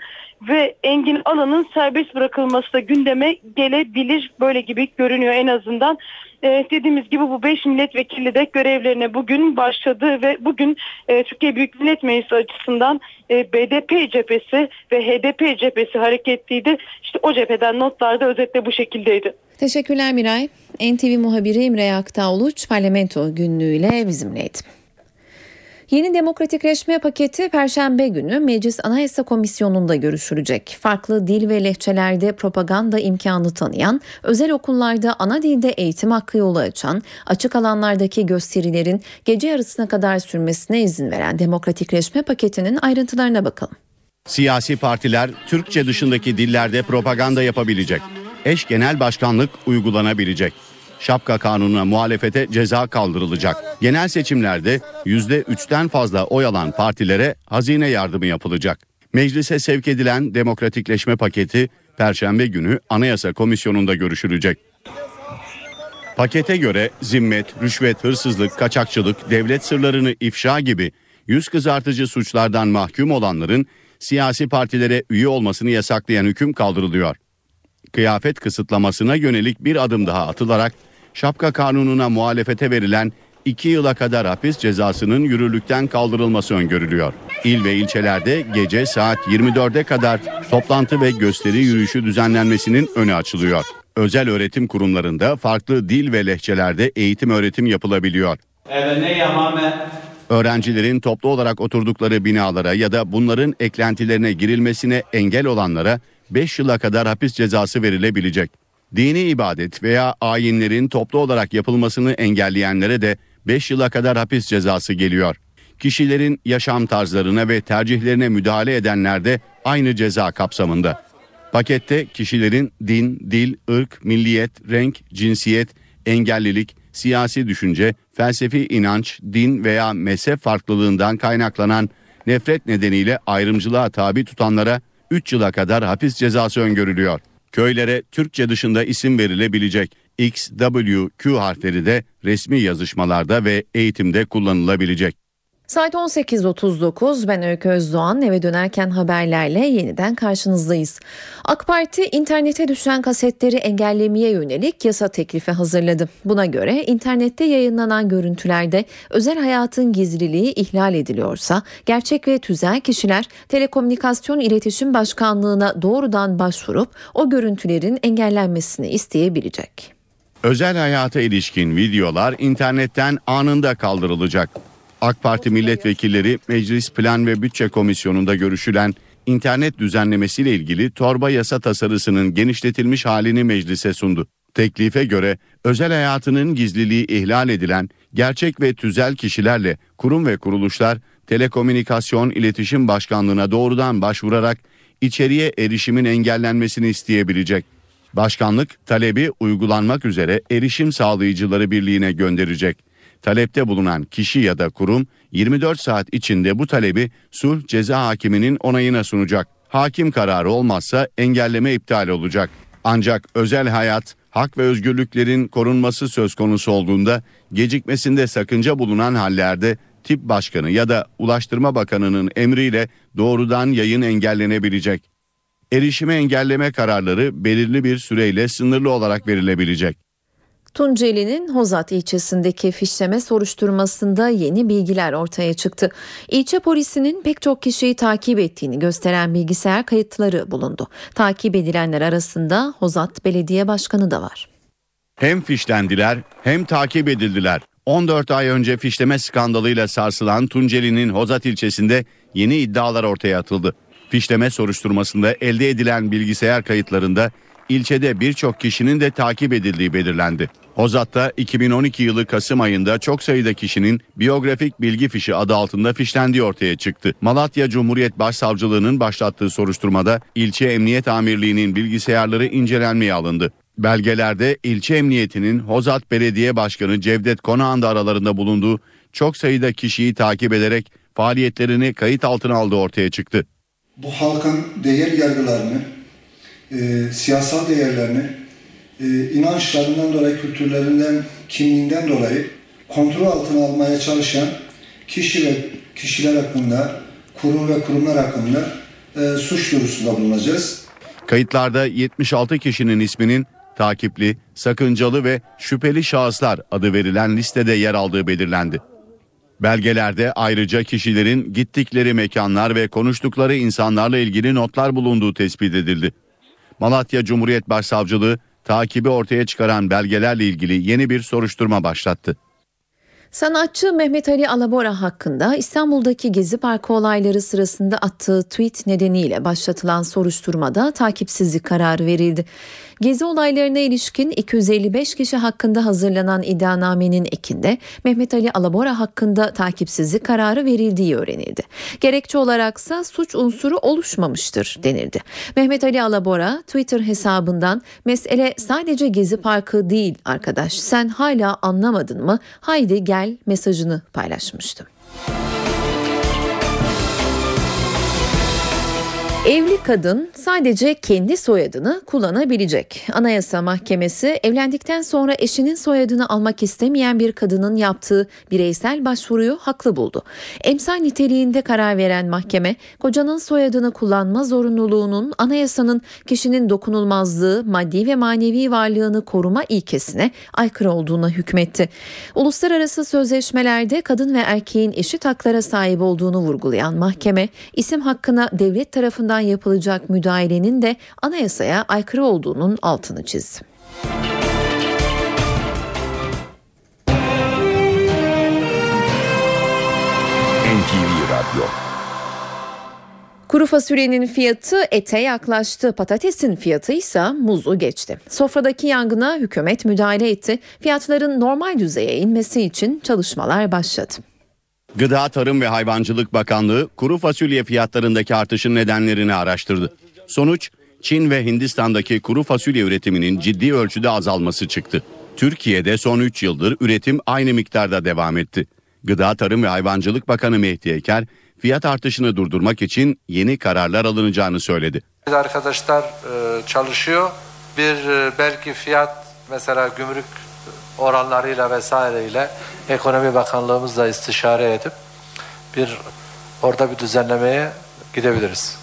[SPEAKER 18] ve Engin Alan'ın serbest bırakılması da gündeme gelebilir. Böyle gibi görünüyor en azından. Ee, dediğimiz gibi bu 5 milletvekili de görevlerine bugün başladı ve bugün e, Türkiye Büyük Millet Meclisi açısından e, BDP cephesi ve HDP cephesi hareketliydi. İşte o cepheden notlar da özetle bu şekildeydi.
[SPEAKER 2] Teşekkürler Miray. NTV muhabiri İmre Aktağuluç parlamento günlüğüyle bizimleydi. Yeni demokratikleşme paketi Perşembe günü Meclis Anayasa Komisyonu'nda görüşülecek. Farklı dil ve lehçelerde propaganda imkanı tanıyan, özel okullarda ana dilde eğitim hakkı yolu açan, açık alanlardaki gösterilerin gece yarısına kadar sürmesine izin veren demokratikleşme paketinin ayrıntılarına bakalım.
[SPEAKER 12] Siyasi partiler Türkçe dışındaki dillerde propaganda yapabilecek. Eş genel başkanlık uygulanabilecek. Şapka kanununa muhalefete ceza kaldırılacak. Genel seçimlerde %3'ten fazla oy alan partilere hazine yardımı yapılacak. Meclise sevk edilen demokratikleşme paketi Perşembe günü Anayasa Komisyonu'nda görüşülecek. Pakete göre zimmet, rüşvet, hırsızlık, kaçakçılık, devlet sırlarını ifşa gibi yüz kızartıcı suçlardan mahkum olanların siyasi partilere üye olmasını yasaklayan hüküm kaldırılıyor. Kıyafet kısıtlamasına yönelik bir adım daha atılarak şapka kanununa muhalefete verilen 2 yıla kadar hapis cezasının yürürlükten kaldırılması öngörülüyor. İl ve ilçelerde gece saat 24'e kadar toplantı ve gösteri yürüyüşü düzenlenmesinin önü açılıyor. Özel öğretim kurumlarında farklı dil ve lehçelerde eğitim öğretim yapılabiliyor. Öğrencilerin toplu olarak oturdukları binalara ya da bunların eklentilerine girilmesine engel olanlara 5 yıla kadar hapis cezası verilebilecek. Dini ibadet veya ayinlerin toplu olarak yapılmasını engelleyenlere de 5 yıla kadar hapis cezası geliyor. Kişilerin yaşam tarzlarına ve tercihlerine müdahale edenler de aynı ceza kapsamında. Pakette kişilerin din, dil, ırk, milliyet, renk, cinsiyet, engellilik, siyasi düşünce, felsefi inanç, din veya mezhep farklılığından kaynaklanan nefret nedeniyle ayrımcılığa tabi tutanlara 3 yıla kadar hapis cezası öngörülüyor. Köylere Türkçe dışında isim verilebilecek X, W, Q harfleri de resmi yazışmalarda ve eğitimde kullanılabilecek.
[SPEAKER 2] Saat 18.39 ben Öykü Özdoğan eve dönerken haberlerle yeniden karşınızdayız. AK Parti internete düşen kasetleri engellemeye yönelik yasa teklifi hazırladı. Buna göre internette yayınlanan görüntülerde özel hayatın gizliliği ihlal ediliyorsa gerçek ve tüzel kişiler Telekomünikasyon İletişim Başkanlığı'na doğrudan başvurup o görüntülerin engellenmesini isteyebilecek.
[SPEAKER 12] Özel hayata ilişkin videolar internetten anında kaldırılacak. AK Parti milletvekilleri Meclis Plan ve Bütçe Komisyonu'nda görüşülen internet düzenlemesiyle ilgili torba yasa tasarısının genişletilmiş halini meclise sundu. Teklife göre özel hayatının gizliliği ihlal edilen gerçek ve tüzel kişilerle kurum ve kuruluşlar Telekomünikasyon İletişim Başkanlığı'na doğrudan başvurarak içeriye erişimin engellenmesini isteyebilecek. Başkanlık talebi uygulanmak üzere Erişim Sağlayıcıları Birliği'ne gönderecek. Talepte bulunan kişi ya da kurum 24 saat içinde bu talebi sulh ceza hakiminin onayına sunacak. Hakim kararı olmazsa engelleme iptal olacak. Ancak özel hayat, hak ve özgürlüklerin korunması söz konusu olduğunda gecikmesinde sakınca bulunan hallerde tip başkanı ya da Ulaştırma Bakanı'nın emriyle doğrudan yayın engellenebilecek. Erişime engelleme kararları belirli bir süreyle sınırlı olarak verilebilecek.
[SPEAKER 2] Tunceli'nin Hozat ilçesindeki fişleme soruşturmasında yeni bilgiler ortaya çıktı. İlçe polisinin pek çok kişiyi takip ettiğini gösteren bilgisayar kayıtları bulundu. Takip edilenler arasında Hozat Belediye Başkanı da var.
[SPEAKER 12] Hem fişlendiler hem takip edildiler. 14 ay önce fişleme skandalıyla sarsılan Tunceli'nin Hozat ilçesinde yeni iddialar ortaya atıldı. Fişleme soruşturmasında elde edilen bilgisayar kayıtlarında ilçede birçok kişinin de takip edildiği belirlendi. Hozat'ta 2012 yılı Kasım ayında çok sayıda kişinin biyografik bilgi fişi adı altında fişlendiği ortaya çıktı. Malatya Cumhuriyet Başsavcılığı'nın başlattığı soruşturmada ilçe emniyet amirliğinin bilgisayarları incelenmeye alındı. Belgelerde ilçe emniyetinin Hozat Belediye Başkanı Cevdet Konağan da aralarında bulunduğu çok sayıda kişiyi takip ederek faaliyetlerini kayıt altına aldığı ortaya çıktı.
[SPEAKER 17] Bu halkın değer yargılarını, e, siyasal değerlerini, e, inançlarından dolayı, kültürlerinden, kimliğinden dolayı kontrol altına almaya çalışan kişi ve kişiler hakkında, kurum ve kurumlar hakkında e, suç duyurusunda bulunacağız.
[SPEAKER 12] Kayıtlarda 76 kişinin isminin takipli, sakıncalı ve şüpheli şahıslar adı verilen listede yer aldığı belirlendi. Belgelerde ayrıca kişilerin gittikleri mekanlar ve konuştukları insanlarla ilgili notlar bulunduğu tespit edildi. Malatya Cumhuriyet Başsavcılığı takibi ortaya çıkaran belgelerle ilgili yeni bir soruşturma başlattı.
[SPEAKER 2] Sanatçı Mehmet Ali Alabora hakkında İstanbul'daki Gezi Parkı olayları sırasında attığı tweet nedeniyle başlatılan soruşturmada takipsizlik kararı verildi. Gezi olaylarına ilişkin 255 kişi hakkında hazırlanan iddianamenin ekinde Mehmet Ali Alabora hakkında takipsizlik kararı verildiği öğrenildi. Gerekçe olaraksa suç unsuru oluşmamıştır denildi. Mehmet Ali Alabora Twitter hesabından mesele sadece Gezi Parkı değil arkadaş sen hala anlamadın mı? Haydi gel mesajını paylaşmıştı. Evli kadın sadece kendi soyadını kullanabilecek. Anayasa Mahkemesi evlendikten sonra eşinin soyadını almak istemeyen bir kadının yaptığı bireysel başvuruyu haklı buldu. Emsal niteliğinde karar veren mahkeme, kocanın soyadını kullanma zorunluluğunun anayasanın kişinin dokunulmazlığı, maddi ve manevi varlığını koruma ilkesine aykırı olduğuna hükmetti. Uluslararası sözleşmelerde kadın ve erkeğin eşit haklara sahip olduğunu vurgulayan mahkeme, isim hakkına devlet tarafından yapılacak müdahalenin de anayasaya aykırı olduğunun altını çizdi.
[SPEAKER 19] NTV Radyo
[SPEAKER 2] Kuru fasulyenin fiyatı ete yaklaştı. Patatesin fiyatı ise muzu geçti. Sofradaki yangına hükümet müdahale etti. Fiyatların normal düzeye inmesi için çalışmalar başladı.
[SPEAKER 12] Gıda Tarım ve Hayvancılık Bakanlığı kuru fasulye fiyatlarındaki artışın nedenlerini araştırdı. Sonuç Çin ve Hindistan'daki kuru fasulye üretiminin ciddi ölçüde azalması çıktı. Türkiye'de son 3 yıldır üretim aynı miktarda devam etti. Gıda Tarım ve Hayvancılık Bakanı Mehdi Eker fiyat artışını durdurmak için yeni kararlar alınacağını söyledi.
[SPEAKER 20] Arkadaşlar e, çalışıyor. Bir e, belki fiyat mesela gümrük oranlarıyla vesaireyle Ekonomi Bakanlığımızla istişare edip bir orada bir düzenlemeye gidebiliriz.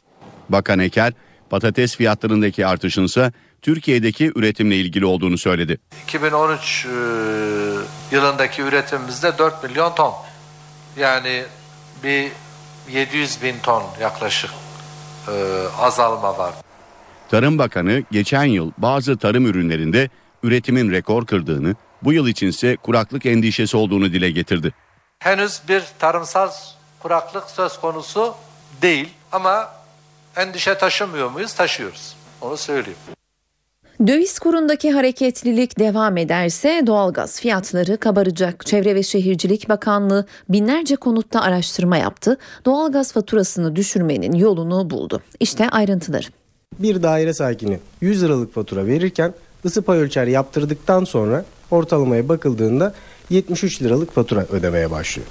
[SPEAKER 12] Bakan Eker patates fiyatlarındaki artışın ise Türkiye'deki üretimle ilgili olduğunu söyledi.
[SPEAKER 20] 2013 e, yılındaki üretimimizde 4 milyon ton. Yani bir 700 bin ton yaklaşık e, azalma var.
[SPEAKER 12] Tarım Bakanı geçen yıl bazı tarım ürünlerinde üretimin rekor kırdığını, bu yıl içinse kuraklık endişesi olduğunu dile getirdi.
[SPEAKER 20] Henüz bir tarımsal kuraklık söz konusu değil ama endişe taşımıyor muyuz? Taşıyoruz. Onu söyleyeyim.
[SPEAKER 2] Döviz kurundaki hareketlilik devam ederse doğalgaz fiyatları kabaracak. Çevre ve Şehircilik Bakanlığı binlerce konutta araştırma yaptı. Doğalgaz faturasını düşürmenin yolunu buldu. İşte ayrıntıları.
[SPEAKER 21] Bir daire sakini 100 liralık fatura verirken ısı pay ölçer yaptırdıktan sonra ortalamaya bakıldığında 73 liralık fatura ödemeye başlıyor.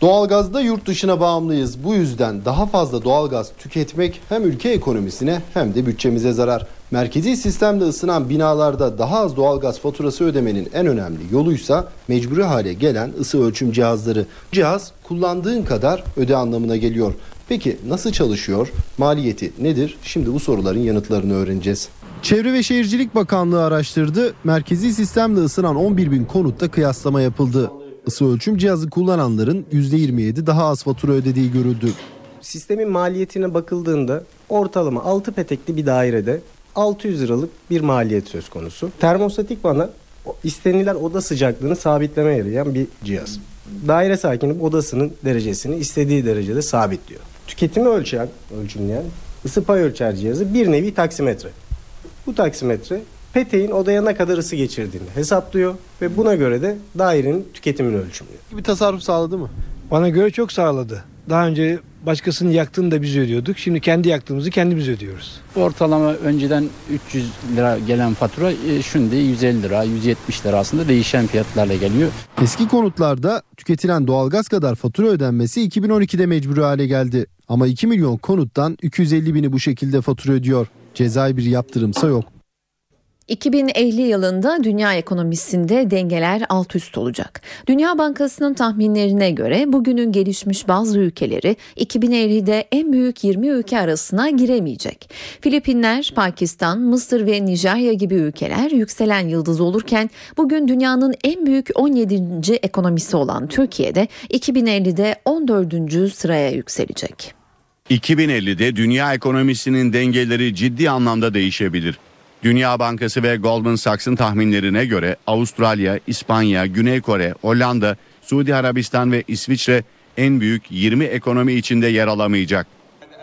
[SPEAKER 22] Doğalgazda yurt dışına bağımlıyız. Bu yüzden daha fazla doğalgaz tüketmek hem ülke ekonomisine hem de bütçemize zarar. Merkezi sistemde ısınan binalarda daha az doğalgaz faturası ödemenin en önemli yoluysa mecburi hale gelen ısı ölçüm cihazları. Cihaz kullandığın kadar öde anlamına geliyor. Peki nasıl çalışıyor? Maliyeti nedir? Şimdi bu soruların yanıtlarını öğreneceğiz. Çevre ve Şehircilik Bakanlığı araştırdı. Merkezi sistemle ısınan 11 bin konutta kıyaslama yapıldı. Isı ölçüm cihazı kullananların %27 daha az fatura ödediği görüldü.
[SPEAKER 21] Sistemin maliyetine bakıldığında ortalama 6 petekli bir dairede 600 liralık bir maliyet söz konusu. Termostatik vana istenilen oda sıcaklığını sabitlemeye yarayan bir cihaz. Daire sakini odasının derecesini istediği derecede sabitliyor. Tüketimi ölçen, ölçümleyen ısı pay ölçer cihazı bir nevi taksimetre. Bu taksimetre peteğin odaya ne kadar ısı geçirdiğini hesaplıyor ve buna göre de dairenin tüketimini ölçümlüyor.
[SPEAKER 22] Bir tasarruf sağladı mı?
[SPEAKER 23] Bana göre çok sağladı. Daha önce başkasının yaktığını da biz ödüyorduk. Şimdi kendi yaktığımızı kendimiz ödüyoruz.
[SPEAKER 24] Ortalama önceden 300 lira gelen fatura e, şimdi 150 lira, 170 lira aslında değişen fiyatlarla geliyor.
[SPEAKER 22] Eski konutlarda tüketilen doğalgaz kadar fatura ödenmesi 2012'de mecburi hale geldi. Ama 2 milyon konuttan 250 bini bu şekilde fatura ödüyor. Cezai bir yaptırımsa yok.
[SPEAKER 2] 2050 yılında dünya ekonomisinde dengeler alt üst olacak. Dünya Bankası'nın tahminlerine göre bugünün gelişmiş bazı ülkeleri 2050'de en büyük 20 ülke arasına giremeyecek. Filipinler, Pakistan, Mısır ve Nijerya gibi ülkeler yükselen yıldız olurken bugün dünyanın en büyük 17. ekonomisi olan Türkiye'de 2050'de 14. sıraya yükselecek.
[SPEAKER 12] 2050'de dünya ekonomisinin dengeleri ciddi anlamda değişebilir. Dünya Bankası ve Goldman Sachs'ın tahminlerine göre Avustralya, İspanya, Güney Kore, Hollanda, Suudi Arabistan ve İsviçre en büyük 20 ekonomi içinde yer alamayacak.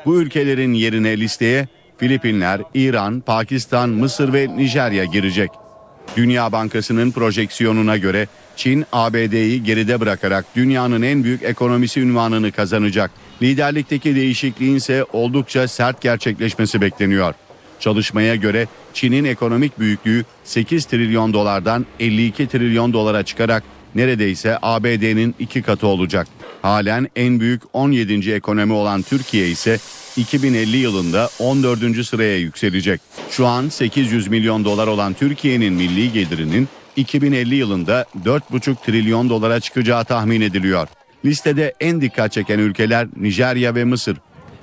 [SPEAKER 12] Bu ülkelerin yerine listeye Filipinler, İran, Pakistan, Mısır ve Nijerya girecek. Dünya Bankası'nın projeksiyonuna göre Çin ABD'yi geride bırakarak dünyanın en büyük ekonomisi ünvanını kazanacak. Liderlikteki değişikliğin ise oldukça sert gerçekleşmesi bekleniyor. Çalışmaya göre Çin'in ekonomik büyüklüğü 8 trilyon dolardan 52 trilyon dolara çıkarak neredeyse ABD'nin iki katı olacak. Halen en büyük 17. ekonomi olan Türkiye ise 2050 yılında 14. sıraya yükselecek. Şu an 800 milyon dolar olan Türkiye'nin milli gelirinin 2050 yılında 4,5 trilyon dolara çıkacağı tahmin ediliyor. Listede en dikkat çeken ülkeler Nijerya ve Mısır.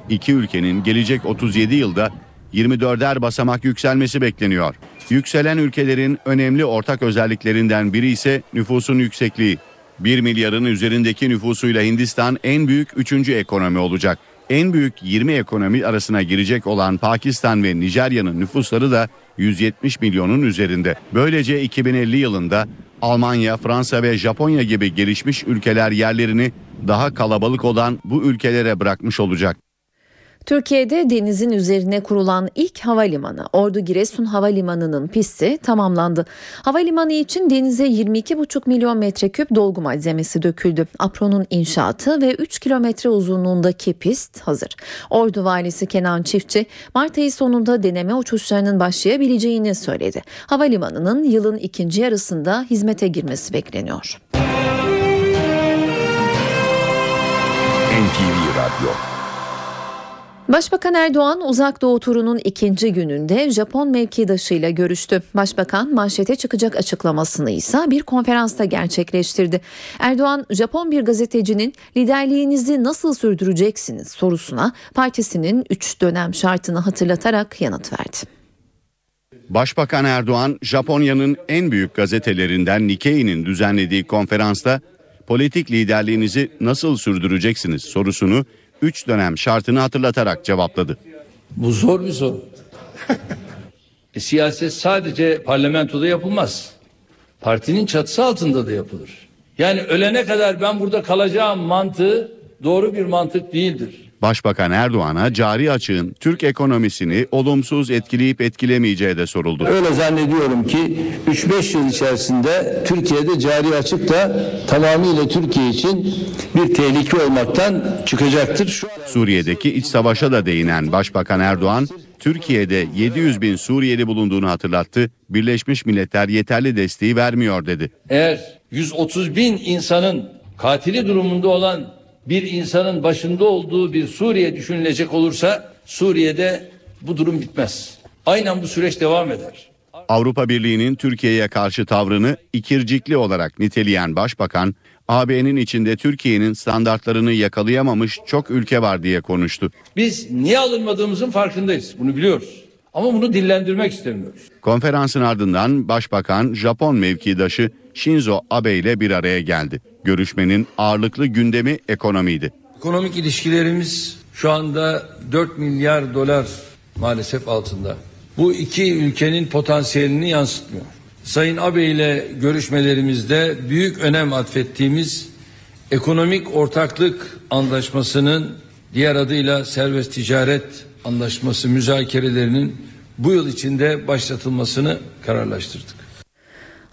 [SPEAKER 12] İki ülkenin gelecek 37 yılda 24'er basamak yükselmesi bekleniyor. Yükselen ülkelerin önemli ortak özelliklerinden biri ise nüfusun yüksekliği. 1 milyarın üzerindeki nüfusuyla Hindistan en büyük 3. ekonomi olacak. En büyük 20 ekonomi arasına girecek olan Pakistan ve Nijerya'nın nüfusları da 170 milyonun üzerinde. Böylece 2050 yılında Almanya, Fransa ve Japonya gibi gelişmiş ülkeler yerlerini daha kalabalık olan bu ülkelere bırakmış olacak.
[SPEAKER 2] Türkiye'de denizin üzerine kurulan ilk havalimanı Ordu Giresun Havalimanı'nın pisti tamamlandı. Havalimanı için denize 22,5 milyon metreküp dolgu malzemesi döküldü. Apro'nun inşaatı ve 3 kilometre uzunluğundaki pist hazır. Ordu valisi Kenan Çiftçi Mart ayı sonunda deneme uçuşlarının başlayabileceğini söyledi. Havalimanının yılın ikinci yarısında hizmete girmesi bekleniyor.
[SPEAKER 19] NTV Radyo
[SPEAKER 2] Başbakan Erdoğan uzak doğu turunun ikinci gününde Japon mevkidaşıyla görüştü. Başbakan manşete çıkacak açıklamasını ise bir konferansta gerçekleştirdi. Erdoğan Japon bir gazetecinin liderliğinizi nasıl sürdüreceksiniz sorusuna partisinin 3 dönem şartını hatırlatarak yanıt verdi.
[SPEAKER 12] Başbakan Erdoğan Japonya'nın en büyük gazetelerinden Nikkei'nin düzenlediği konferansta politik liderliğinizi nasıl sürdüreceksiniz sorusunu 3 dönem şartını hatırlatarak cevapladı.
[SPEAKER 25] Bu zor bir soru. e, siyaset sadece parlamentoda yapılmaz. Partinin çatısı altında da yapılır. Yani ölene kadar ben burada kalacağım mantığı doğru bir mantık değildir.
[SPEAKER 12] Başbakan Erdoğan'a cari açığın Türk ekonomisini olumsuz etkileyip etkilemeyeceği de soruldu.
[SPEAKER 25] Öyle zannediyorum ki 3-5 yıl içerisinde Türkiye'de cari açık da tamamıyla Türkiye için bir tehlike olmaktan çıkacaktır. Şu
[SPEAKER 12] Suriye'deki iç savaşa da değinen Başbakan Erdoğan, Türkiye'de 700 bin Suriyeli bulunduğunu hatırlattı. Birleşmiş Milletler yeterli desteği vermiyor dedi.
[SPEAKER 25] Eğer 130 bin insanın katili durumunda olan bir insanın başında olduğu bir Suriye düşünülecek olursa Suriye'de bu durum bitmez. Aynen bu süreç devam eder.
[SPEAKER 12] Avrupa Birliği'nin Türkiye'ye karşı tavrını ikircikli olarak niteleyen Başbakan, AB'nin içinde Türkiye'nin standartlarını yakalayamamış çok ülke var diye konuştu.
[SPEAKER 25] Biz niye alınmadığımızın farkındayız. Bunu biliyoruz. Ama bunu dillendirmek istemiyoruz.
[SPEAKER 12] Konferansın ardından Başbakan Japon mevkidaşı Shinzo Abe ile bir araya geldi. Görüşmenin ağırlıklı gündemi ekonomiydi.
[SPEAKER 25] Ekonomik ilişkilerimiz şu anda 4 milyar dolar maalesef altında. Bu iki ülkenin potansiyelini yansıtmıyor. Sayın Abe ile görüşmelerimizde büyük önem atfettiğimiz ekonomik ortaklık anlaşmasının diğer adıyla serbest ticaret anlaşması müzakerelerinin bu yıl içinde başlatılmasını kararlaştırdık.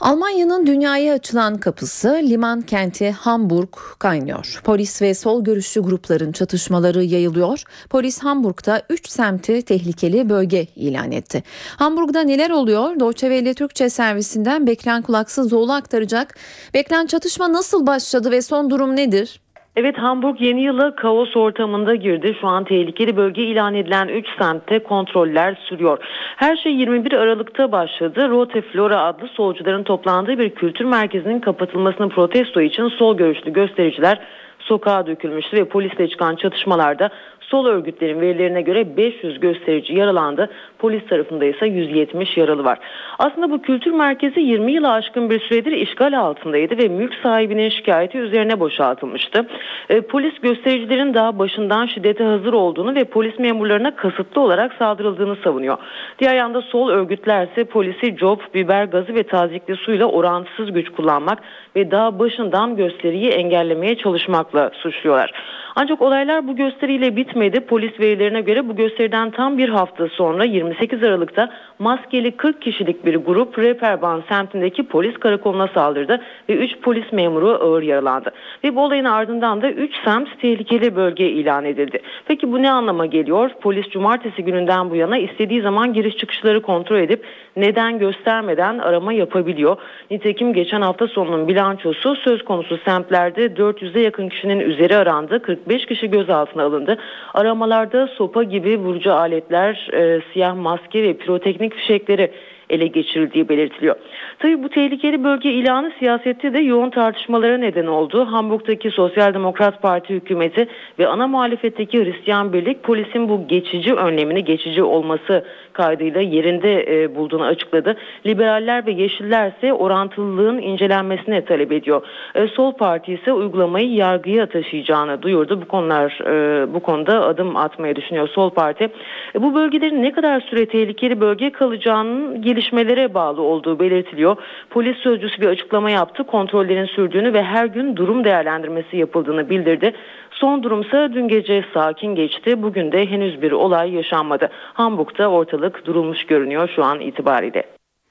[SPEAKER 2] Almanya'nın dünyaya açılan kapısı liman kenti Hamburg kaynıyor. Polis ve sol görüşlü grupların çatışmaları yayılıyor. Polis Hamburg'da 3 semti tehlikeli bölge ilan etti. Hamburg'da neler oluyor? Deutsche Welle Türkçe servisinden Beklen Kulaksızoğlu aktaracak. Beklen çatışma nasıl başladı ve son durum nedir?
[SPEAKER 26] Evet Hamburg yeni yıla kaos ortamında girdi. Şu an tehlikeli bölge ilan edilen 3 semtte kontroller sürüyor. Her şey 21 Aralık'ta başladı. Rote Flora adlı solcuların toplandığı bir kültür merkezinin kapatılmasını protesto için sol görüşlü göstericiler sokağa dökülmüştü ve polisle çıkan çatışmalarda sol örgütlerin verilerine göre 500 gösterici yaralandı. Polis tarafında ise 170 yaralı var. Aslında bu kültür merkezi 20 yılı aşkın bir süredir işgal altındaydı ve mülk sahibinin şikayeti üzerine boşaltılmıştı. E, polis göstericilerin daha başından şiddete hazır olduğunu ve polis memurlarına kasıtlı olarak saldırıldığını savunuyor. Diğer yanda sol örgütler ise polisi cop, biber gazı ve tazikli suyla orantısız güç kullanmak ve daha başından gösteriyi engellemeye çalışmakla suçluyorlar. Ancak olaylar bu gösteriyle bitmedi. Polis verilerine göre bu gösteriden tam bir hafta sonra 28 Aralık'ta maskeli 40 kişilik bir grup Reeperbahn semtindeki polis karakoluna saldırdı ve 3 polis memuru ağır yaralandı. Ve bu olayın ardından da 3 semt tehlikeli bölge ilan edildi. Peki bu ne anlama geliyor? Polis cumartesi gününden bu yana istediği zaman giriş çıkışları kontrol edip neden göstermeden arama yapabiliyor. Nitekim geçen hafta sonunun bilançosu söz konusu semtlerde 400'e yakın kişinin üzeri arandı. 45 kişi gözaltına alındı. Aramalarda sopa gibi vurucu aletler, e, siyah maske ve piroteknik fişekleri ele geçirildiği belirtiliyor. Tabi bu tehlikeli bölge ilanı siyasette de yoğun tartışmalara neden oldu. Hamburg'daki Sosyal Demokrat Parti hükümeti ve ana muhalefetteki Hristiyan Birlik polisin bu geçici önlemini geçici olması kaydıyla yerinde e, bulduğunu açıkladı. Liberaller ve Yeşiller ise orantılılığın incelenmesine talep ediyor. E, Sol Parti ise uygulamayı yargıya taşıyacağını duyurdu. Bu konular e, bu konuda adım atmayı düşünüyor Sol Parti. E, bu bölgelerin ne kadar süre tehlikeli bölge kalacağının gelişmelere bağlı olduğu belirtiliyor. Polis sözcüsü bir açıklama yaptı. Kontrollerin sürdüğünü ve her gün durum değerlendirmesi yapıldığını bildirdi. Son durumsa dün gece sakin geçti. Bugün de henüz bir olay yaşanmadı. Hamburg'da ortalık durulmuş görünüyor şu an itibariyle.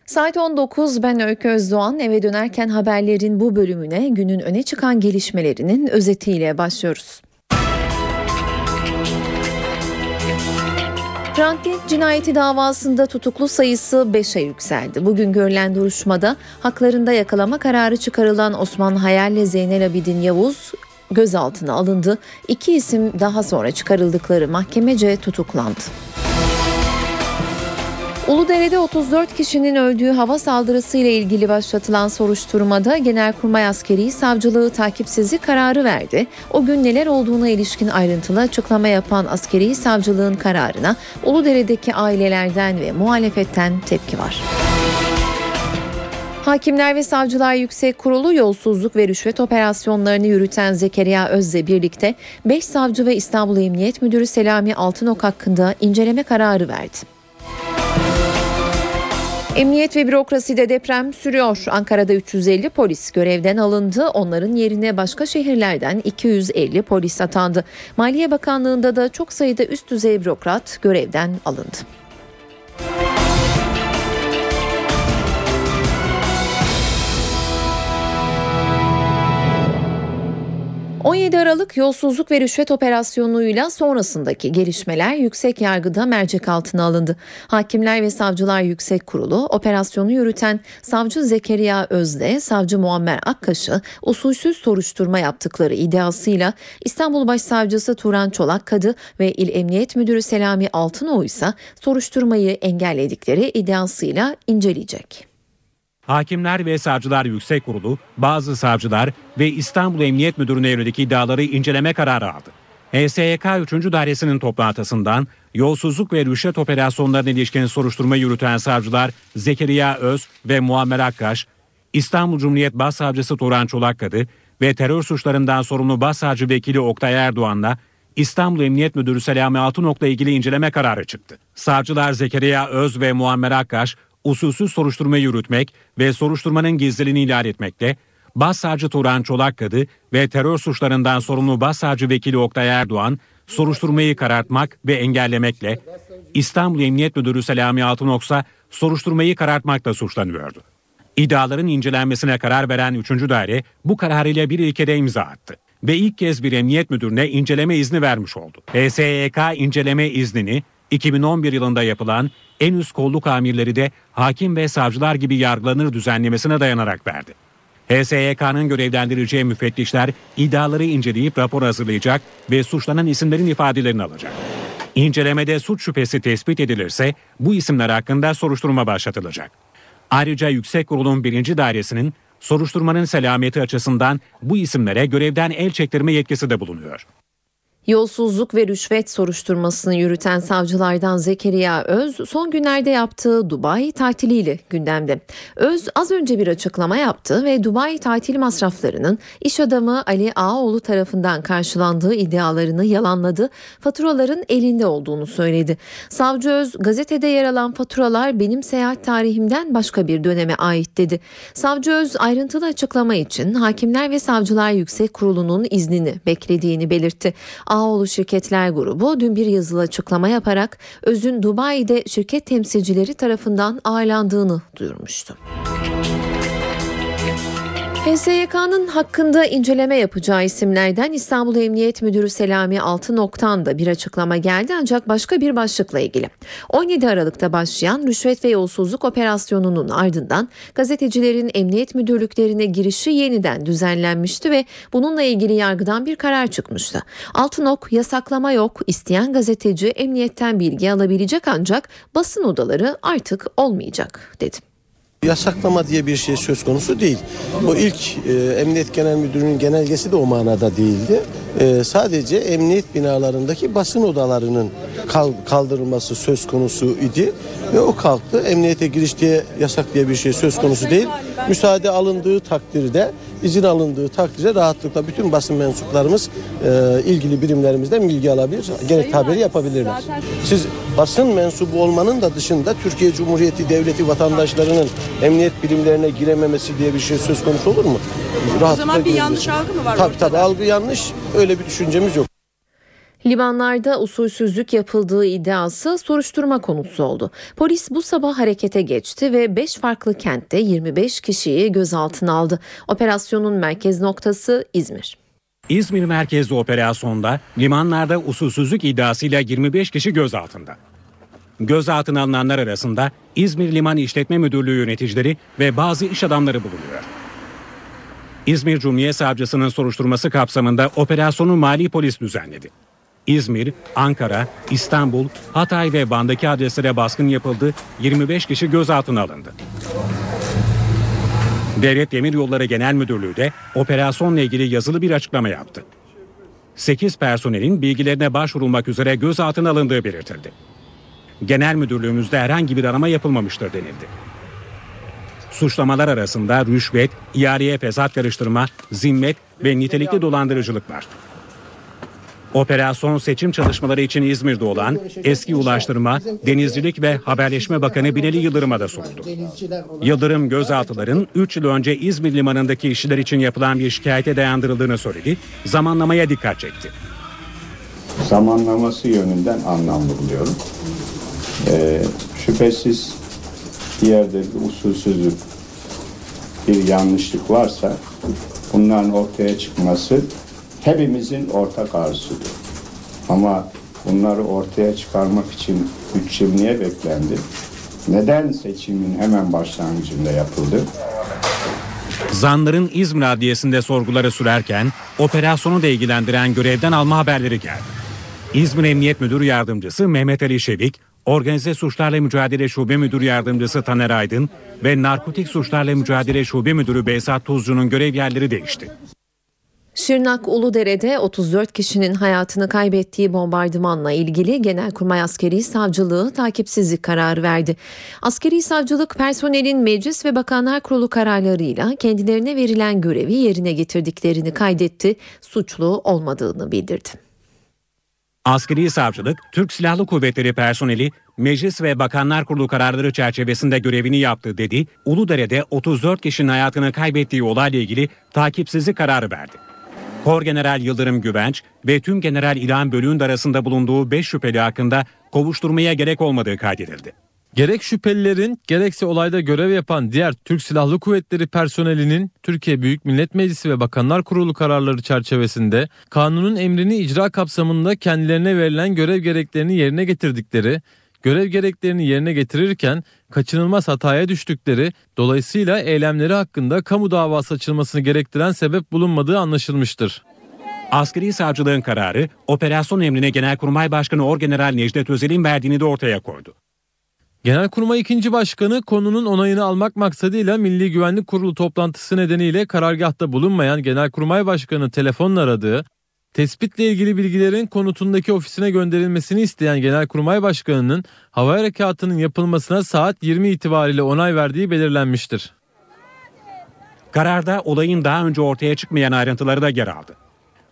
[SPEAKER 2] Saat 19 ben Öykü Özdoğan eve dönerken haberlerin bu bölümüne günün öne çıkan gelişmelerinin özetiyle başlıyoruz. Hrant Dink cinayeti davasında tutuklu sayısı 5'e yükseldi. Bugün görülen duruşmada haklarında yakalama kararı çıkarılan Osman Hayal ile Zeynel Abidin Yavuz gözaltına alındı. İki isim daha sonra çıkarıldıkları mahkemece tutuklandı. Uludere'de 34 kişinin öldüğü hava saldırısı ile ilgili başlatılan soruşturmada Genelkurmay Askeri Savcılığı takipsizlik kararı verdi. O gün neler olduğuna ilişkin ayrıntılı açıklama yapan Askeri Savcılığın kararına Uludere'deki ailelerden ve muhalefetten tepki var. Hakimler ve Savcılar Yüksek Kurulu yolsuzluk ve rüşvet operasyonlarını yürüten Zekeriya Öz'le birlikte 5 savcı ve İstanbul Emniyet Müdürü Selami Altınok hakkında inceleme kararı verdi. Emniyet ve bürokraside deprem sürüyor. Ankara'da 350 polis görevden alındı. Onların yerine başka şehirlerden 250 polis atandı. Maliye Bakanlığı'nda da çok sayıda üst düzey bürokrat görevden alındı. 17 Aralık yolsuzluk ve rüşvet operasyonuyla sonrasındaki gelişmeler yüksek yargıda mercek altına alındı. Hakimler ve Savcılar Yüksek Kurulu operasyonu yürüten savcı Zekeriya Özde, savcı Muammer Akkaş'ı usulsüz soruşturma yaptıkları iddiasıyla İstanbul Başsavcısı Turan Çolakkadı ve İl Emniyet Müdürü Selami Altınoğlu ise soruşturmayı engelledikleri iddiasıyla inceleyecek.
[SPEAKER 3] Hakimler ve Savcılar Yüksek Kurulu, bazı savcılar ve İstanbul Emniyet Müdürü'ne yönelik iddiaları inceleme kararı aldı. HSYK 3. Dairesi'nin toplantısından yolsuzluk ve rüşvet operasyonlarına ilişkin soruşturma yürüten savcılar Zekeriya Öz ve Muammer Akkaş, İstanbul Cumhuriyet Başsavcısı Turan Çolakkadı ve terör suçlarından sorumlu Başsavcı Vekili Oktay Erdoğan'la İstanbul Emniyet Müdürü Selami Altınok'la ilgili inceleme kararı çıktı. Savcılar Zekeriya Öz ve Muammer Akkaş usulsüz soruşturma yürütmek ve soruşturmanın gizliliğini ihlal etmekle, Başsavcı Turan Çolakkadı ve terör suçlarından sorumlu Başsavcı Vekili Oktay Erdoğan, soruşturmayı karartmak ve engellemekle, İstanbul Emniyet Müdürü Selami Altınoksa soruşturmayı karartmakla suçlanıyordu. İddiaların incelenmesine karar veren 3. daire bu kararıyla bir ilkede imza attı ve ilk kez bir emniyet müdürüne inceleme izni vermiş oldu. HSYK inceleme iznini 2011 yılında yapılan en üst kolluk amirleri de hakim ve savcılar gibi yargılanır düzenlemesine dayanarak verdi. HSYK'nın görevlendireceği müfettişler iddiaları inceleyip rapor hazırlayacak ve suçlanan isimlerin ifadelerini alacak. İncelemede suç şüphesi tespit edilirse bu isimler hakkında soruşturma başlatılacak. Ayrıca Yüksek Kurulun birinci dairesinin soruşturmanın selameti açısından bu isimlere görevden el çektirme yetkisi de bulunuyor.
[SPEAKER 2] Yolsuzluk ve rüşvet soruşturmasını yürüten savcılardan Zekeriya Öz son günlerde yaptığı Dubai tatiliyle gündemde. Öz az önce bir açıklama yaptı ve Dubai tatil masraflarının iş adamı Ali Ağoğlu tarafından karşılandığı iddialarını yalanladı. Faturaların elinde olduğunu söyledi. Savcı Öz gazetede yer alan faturalar benim seyahat tarihimden başka bir döneme ait dedi. Savcı Öz ayrıntılı açıklama için Hakimler ve Savcılar Yüksek Kurulu'nun iznini beklediğini belirtti. Ağoğlu Şirketler Grubu dün bir yazılı açıklama yaparak Öz'ün Dubai'de şirket temsilcileri tarafından ağırlandığını duyurmuştu. HSYK'nın hakkında inceleme yapacağı isimlerden İstanbul Emniyet Müdürü Selami Altınok'tan da bir açıklama geldi ancak başka bir başlıkla ilgili. 17 Aralık'ta başlayan rüşvet ve yolsuzluk operasyonunun ardından gazetecilerin emniyet müdürlüklerine girişi yeniden düzenlenmişti ve bununla ilgili yargıdan bir karar çıkmıştı. Altınok yasaklama yok, isteyen gazeteci emniyetten bilgi alabilecek ancak basın odaları artık olmayacak dedi.
[SPEAKER 27] Yasaklama diye bir şey söz konusu değil. O ilk e, Emniyet Genel Müdürü'nün genelgesi de o manada değildi. E, sadece emniyet binalarındaki basın odalarının kal, kaldırılması söz konusu idi ve o kalktı. Emniyete giriş diye yasak diye bir şey söz konusu değil. Müsaade alındığı takdirde, izin alındığı takdirde rahatlıkla bütün basın mensuplarımız e, ilgili birimlerimizden bilgi alabilir, gerekli haberi yapabilirler. Siz basın mensubu olmanın da dışında Türkiye Cumhuriyeti Devleti vatandaşlarının emniyet birimlerine girememesi diye bir şey söz konusu olur mu?
[SPEAKER 28] o zaman bir yanlış algı mı var?
[SPEAKER 27] Tabii tabii algı yanlış. Öyle bir düşüncemiz yok.
[SPEAKER 2] Limanlarda usulsüzlük yapıldığı iddiası soruşturma konusu oldu. Polis bu sabah harekete geçti ve 5 farklı kentte 25 kişiyi gözaltına aldı. Operasyonun merkez noktası İzmir.
[SPEAKER 3] İzmir merkezli operasyonda limanlarda usulsüzlük iddiasıyla 25 kişi gözaltında. Gözaltına alınanlar arasında İzmir Liman İşletme Müdürlüğü yöneticileri ve bazı iş adamları bulunuyor. İzmir Cumhuriyet Savcısının soruşturması kapsamında operasyonu mali polis düzenledi. İzmir, Ankara, İstanbul, Hatay ve Van'daki adreslere baskın yapıldı, 25 kişi gözaltına alındı. Devlet Demiryolları Genel Müdürlüğü de operasyonla ilgili yazılı bir açıklama yaptı. 8 personelin bilgilerine başvurulmak üzere gözaltına alındığı belirtildi. Genel müdürlüğümüzde herhangi bir arama yapılmamıştır denildi. Suçlamalar arasında rüşvet, ihaleye fesat karıştırma, zimmet ve nitelikli dolandırıcılık var. Operasyon seçim çalışmaları için İzmir'de olan eski Ulaştırma, Denizcilik ve Haberleşme Bakanı Binali Yıldırım'a da soruldu. Yıldırım gözaltıların 3 yıl önce İzmir Limanı'ndaki işçiler için yapılan bir şikayete dayandırıldığını söyledi, zamanlamaya dikkat çekti.
[SPEAKER 15] Zamanlaması yönünden anlamlı buluyorum. Ee, şüphesiz bir yerde bir usulsüzlük, bir yanlışlık varsa bunların ortaya çıkması hepimizin ortak arzusudur. Ama bunları ortaya çıkarmak için 3 yıl niye beklendi? Neden seçimin hemen başlangıcında yapıldı?
[SPEAKER 3] Zanların İzmir Adliyesi'nde sorguları sürerken operasyonu da ilgilendiren görevden alma haberleri geldi. İzmir Emniyet Müdürü Yardımcısı Mehmet Ali Şevik, Organize Suçlarla Mücadele Şube Müdür Yardımcısı Taner Aydın ve Narkotik Suçlarla Mücadele Şube Müdürü Behzat Tuzcu'nun görev yerleri değişti.
[SPEAKER 2] Şırnak Uludere'de 34 kişinin hayatını kaybettiği bombardımanla ilgili Genelkurmay Askeri Savcılığı takipsizlik kararı verdi. Askeri Savcılık personelin Meclis ve Bakanlar Kurulu kararlarıyla kendilerine verilen görevi yerine getirdiklerini kaydetti, suçlu olmadığını bildirdi.
[SPEAKER 3] Askeri savcılık, Türk Silahlı Kuvvetleri personeli Meclis ve Bakanlar Kurulu kararları çerçevesinde görevini yaptı dedi. Uludere'de 34 kişinin hayatını kaybettiği olayla ilgili takipsizlik kararı verdi. Kor General Yıldırım Güvenç ve Tüm General İlhan Bölüğün arasında bulunduğu 5 şüpheli hakkında kovuşturmaya gerek olmadığı kaydedildi.
[SPEAKER 29] Gerek şüphelilerin gerekse olayda görev yapan diğer Türk Silahlı Kuvvetleri personelinin Türkiye Büyük Millet Meclisi ve Bakanlar Kurulu kararları çerçevesinde kanunun emrini icra kapsamında kendilerine verilen görev gereklerini yerine getirdikleri, görev gereklerini yerine getirirken kaçınılmaz hataya düştükleri, dolayısıyla eylemleri hakkında kamu davası açılmasını gerektiren sebep bulunmadığı anlaşılmıştır.
[SPEAKER 3] Askeri savcılığın kararı operasyon emrine Genelkurmay Başkanı Orgeneral Necdet Özel'in verdiğini de ortaya koydu.
[SPEAKER 29] Genelkurmay 2. Başkanı konunun onayını almak maksadıyla Milli Güvenlik Kurulu toplantısı nedeniyle karargahta bulunmayan Genelkurmay Başkanı telefonla aradığı, tespitle ilgili bilgilerin konutundaki ofisine gönderilmesini isteyen Genelkurmay Başkanı'nın hava harekatının yapılmasına saat 20 itibariyle onay verdiği belirlenmiştir.
[SPEAKER 3] Kararda olayın daha önce ortaya çıkmayan ayrıntıları da yer aldı.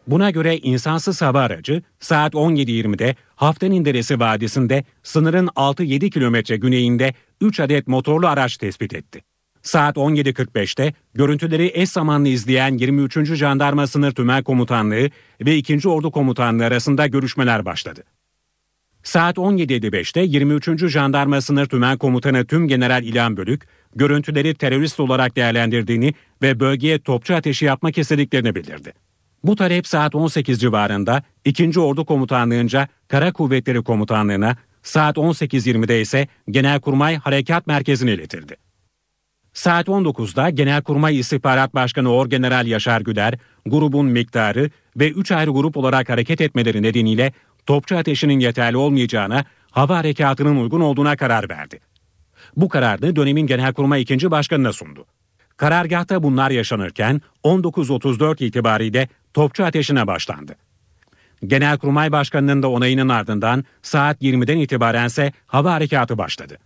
[SPEAKER 3] Buna göre insansız hava aracı saat 17.20'de Haften Deresi Vadisi'nde sınırın 6-7 kilometre güneyinde 3 adet motorlu araç tespit etti. Saat 17.45'te görüntüleri eş zamanlı izleyen 23. Jandarma Sınır Tümen Komutanlığı ve 2. Ordu Komutanlığı arasında görüşmeler başladı. Saat 17.55'te 23. Jandarma Sınır Tümen Komutanı Tüm General İlhan Bölük, görüntüleri terörist olarak değerlendirdiğini ve bölgeye topçu ateşi yapmak istediklerini bildirdi. Bu talep saat 18 civarında 2. Ordu Komutanlığı'nca Kara Kuvvetleri Komutanlığı'na, saat 18.20'de ise Genelkurmay Harekat Merkezi'ne iletildi. Saat 19'da Genelkurmay İstihbarat Başkanı Orgeneral Yaşar Güler, grubun miktarı ve 3 ayrı grup olarak hareket etmeleri nedeniyle topçu ateşinin yeterli olmayacağına, hava harekatının uygun olduğuna karar verdi. Bu kararını dönemin Genelkurmay 2. Başkanı'na sundu. Karargahta bunlar yaşanırken 19.34 itibariyle topçu ateşine başlandı. Genelkurmay Başkanı'nın da onayının ardından saat 20'den itibarense hava harekatı başladı.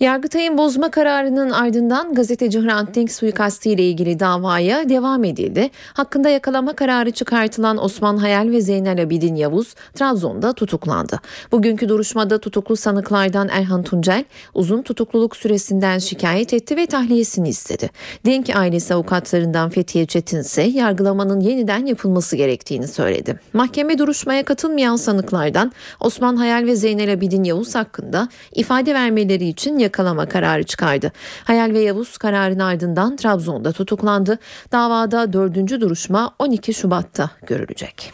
[SPEAKER 2] Yargıtay'ın bozma kararının ardından gazeteci Hrant Dink suikastı ile ilgili davaya devam edildi. Hakkında yakalama kararı çıkartılan Osman Hayal ve Zeynel Abidin Yavuz Trabzon'da tutuklandı. Bugünkü duruşmada tutuklu sanıklardan Erhan Tuncel uzun tutukluluk süresinden şikayet etti ve tahliyesini istedi. Dink ailesi avukatlarından Fethiye Çetin ise yargılamanın yeniden yapılması gerektiğini söyledi. Mahkeme duruşmaya katılmayan sanıklardan Osman Hayal ve Zeynel Abidin Yavuz hakkında ifade vermeleri için yakalama kararı çıkardı. Hayal ve Yavuz kararın ardından Trabzon'da tutuklandı. Davada dördüncü duruşma 12 Şubat'ta görülecek.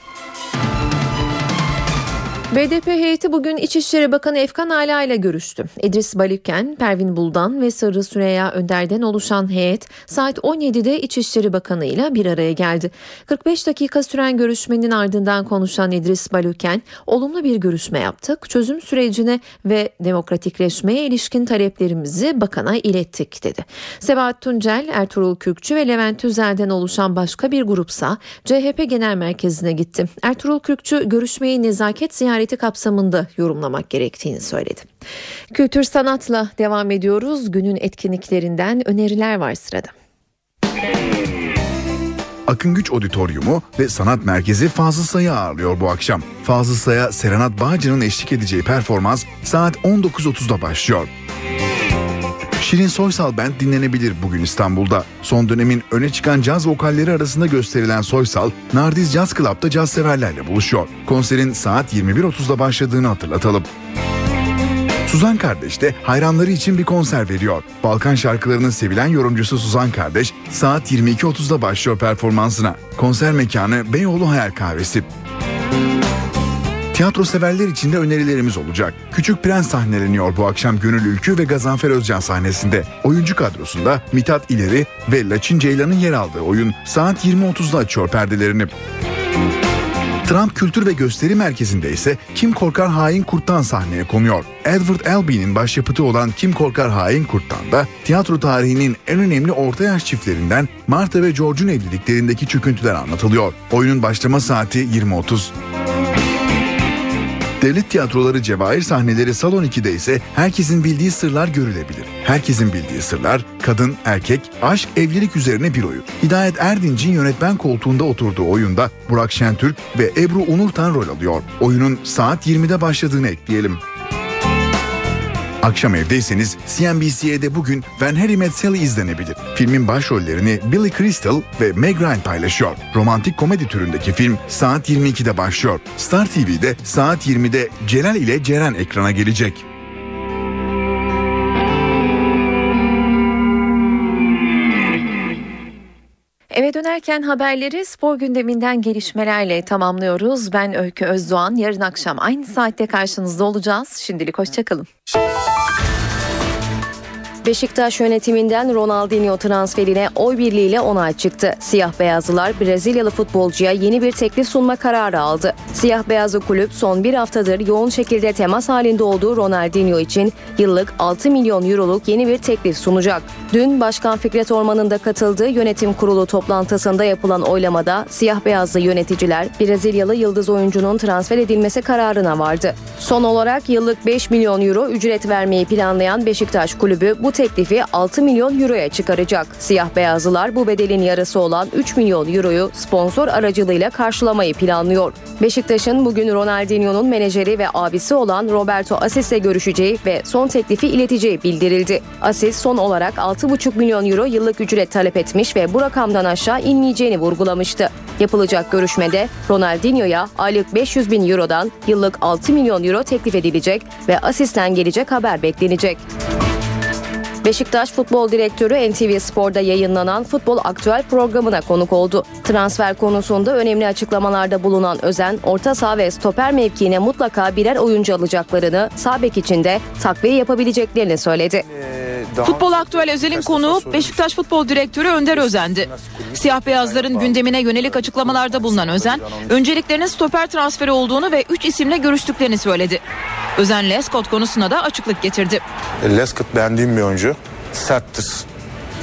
[SPEAKER 2] BDP heyeti bugün İçişleri Bakanı Efkan Ala ile görüştü. İdris Balıken, Pervin Buldan ve Sarı Süreyya Önder'den oluşan heyet saat 17'de İçişleri Bakanı ile bir araya geldi. 45 dakika süren görüşmenin ardından konuşan İdris Balıken, olumlu bir görüşme yaptık, çözüm sürecine ve demokratikleşmeye ilişkin taleplerimizi bakana ilettik dedi. Sebahat Tuncel, Ertuğrul Kürkçü ve Levent Tüzel'den oluşan başka bir grupsa CHP Genel Merkezi'ne gitti. Ertuğrul Kürkçü görüşmeyi nezaket ziyareti kapsamında yorumlamak gerektiğini söyledi. Kültür sanatla devam ediyoruz. Günün etkinliklerinden öneriler var sırada.
[SPEAKER 30] Akın Güç Auditoriumu ve Sanat Merkezi Fazıl Say'ı ağırlıyor bu akşam. Fazıl Say'a Serenat Bağcı'nın eşlik edeceği performans saat 19.30'da başlıyor. Şirin Soysal Band dinlenebilir bugün İstanbul'da. Son dönemin öne çıkan caz vokalleri arasında gösterilen Soysal, Nardiz Jazz Club'da caz severlerle buluşuyor. Konserin saat 21.30'da başladığını hatırlatalım. Suzan Kardeş de hayranları için bir konser veriyor. Balkan şarkılarının sevilen yorumcusu Suzan Kardeş saat 22.30'da başlıyor performansına. Konser mekanı Beyoğlu Hayal Kahvesi. Tiyatro severler için de önerilerimiz olacak. Küçük Prens sahneleniyor bu akşam Gönül Ülkü ve Gazanfer Özcan sahnesinde. Oyuncu kadrosunda Mithat İleri ve Laçin Ceylan'ın yer aldığı oyun saat 20.30'da açıyor perdelerini. Trump Kültür ve Gösteri Merkezi'nde ise Kim Korkar Hain Kurt'tan sahneye konuyor. Edward Albee'nin başyapıtı olan Kim Korkar Hain Kurt'tan da tiyatro tarihinin en önemli orta yaş çiftlerinden Martha ve George'un evliliklerindeki çöküntüler anlatılıyor. Oyunun başlama saati 20.30. Devlet tiyatroları cevahir sahneleri Salon 2'de ise herkesin bildiği sırlar görülebilir. Herkesin bildiği sırlar, kadın, erkek, aşk, evlilik üzerine bir oyun. Hidayet Erdinç'in yönetmen koltuğunda oturduğu oyunda Burak Şentürk ve Ebru Unurtan rol alıyor. Oyunun saat 20'de başladığını ekleyelim. Akşam evdeyseniz CNBC'de bugün When Harry Met Sally izlenebilir. Filmin başrollerini Billy Crystal ve Meg Ryan paylaşıyor. Romantik komedi türündeki film saat 22'de başlıyor. Star TV'de saat 20'de Celal ile Ceren ekrana gelecek.
[SPEAKER 2] Eve dönerken haberleri spor gündeminden gelişmelerle tamamlıyoruz. Ben Öykü Özdoğan. Yarın akşam aynı saatte karşınızda olacağız. Şimdilik hoşçakalın.
[SPEAKER 31] Beşiktaş yönetiminden Ronaldinho transferine oy birliğiyle onay çıktı. Siyah beyazlılar Brezilyalı futbolcuya yeni bir teklif sunma kararı aldı. Siyah beyazlı kulüp son bir haftadır yoğun şekilde temas halinde olduğu Ronaldinho için yıllık 6 milyon euroluk yeni bir teklif sunacak. Dün Başkan Fikret Orman'ın da katıldığı yönetim kurulu toplantısında yapılan oylamada siyah beyazlı yöneticiler Brezilyalı yıldız oyuncunun transfer edilmesi kararına vardı. Son olarak yıllık 5 milyon euro ücret vermeyi planlayan Beşiktaş kulübü bu teklifi 6 milyon euroya çıkaracak. Siyah beyazlılar bu bedelin yarısı olan 3 milyon euroyu sponsor aracılığıyla karşılamayı planlıyor. Beşiktaş'ın bugün Ronaldinho'nun menajeri ve abisi olan Roberto Asis'le görüşeceği ve son teklifi ileteceği bildirildi. Asis son olarak 6,5 milyon euro yıllık ücret talep etmiş ve bu rakamdan aşağı inmeyeceğini vurgulamıştı. Yapılacak görüşmede Ronaldinho'ya aylık 500 bin eurodan yıllık 6 milyon euro teklif edilecek ve Asis'ten gelecek haber beklenecek. Beşiktaş Futbol Direktörü NTV Spor'da yayınlanan Futbol Aktüel programına konuk oldu. Transfer konusunda önemli açıklamalarda bulunan Özen, orta saha ve stoper mevkiine mutlaka birer oyuncu alacaklarını, sağ bek için de takviye yapabileceklerini söyledi.
[SPEAKER 28] Futbol Aktüel Özel'in konuğu Beşiktaş Futbol Direktörü Önder Özen'di. Siyah beyazların gündemine yönelik açıklamalarda bulunan Özen, önceliklerinin stoper transferi olduğunu ve 3 isimle görüştüklerini söyledi. Özen Lescott konusuna da açıklık getirdi.
[SPEAKER 32] Lescott beğendiğim bir oyuncu. Serttir,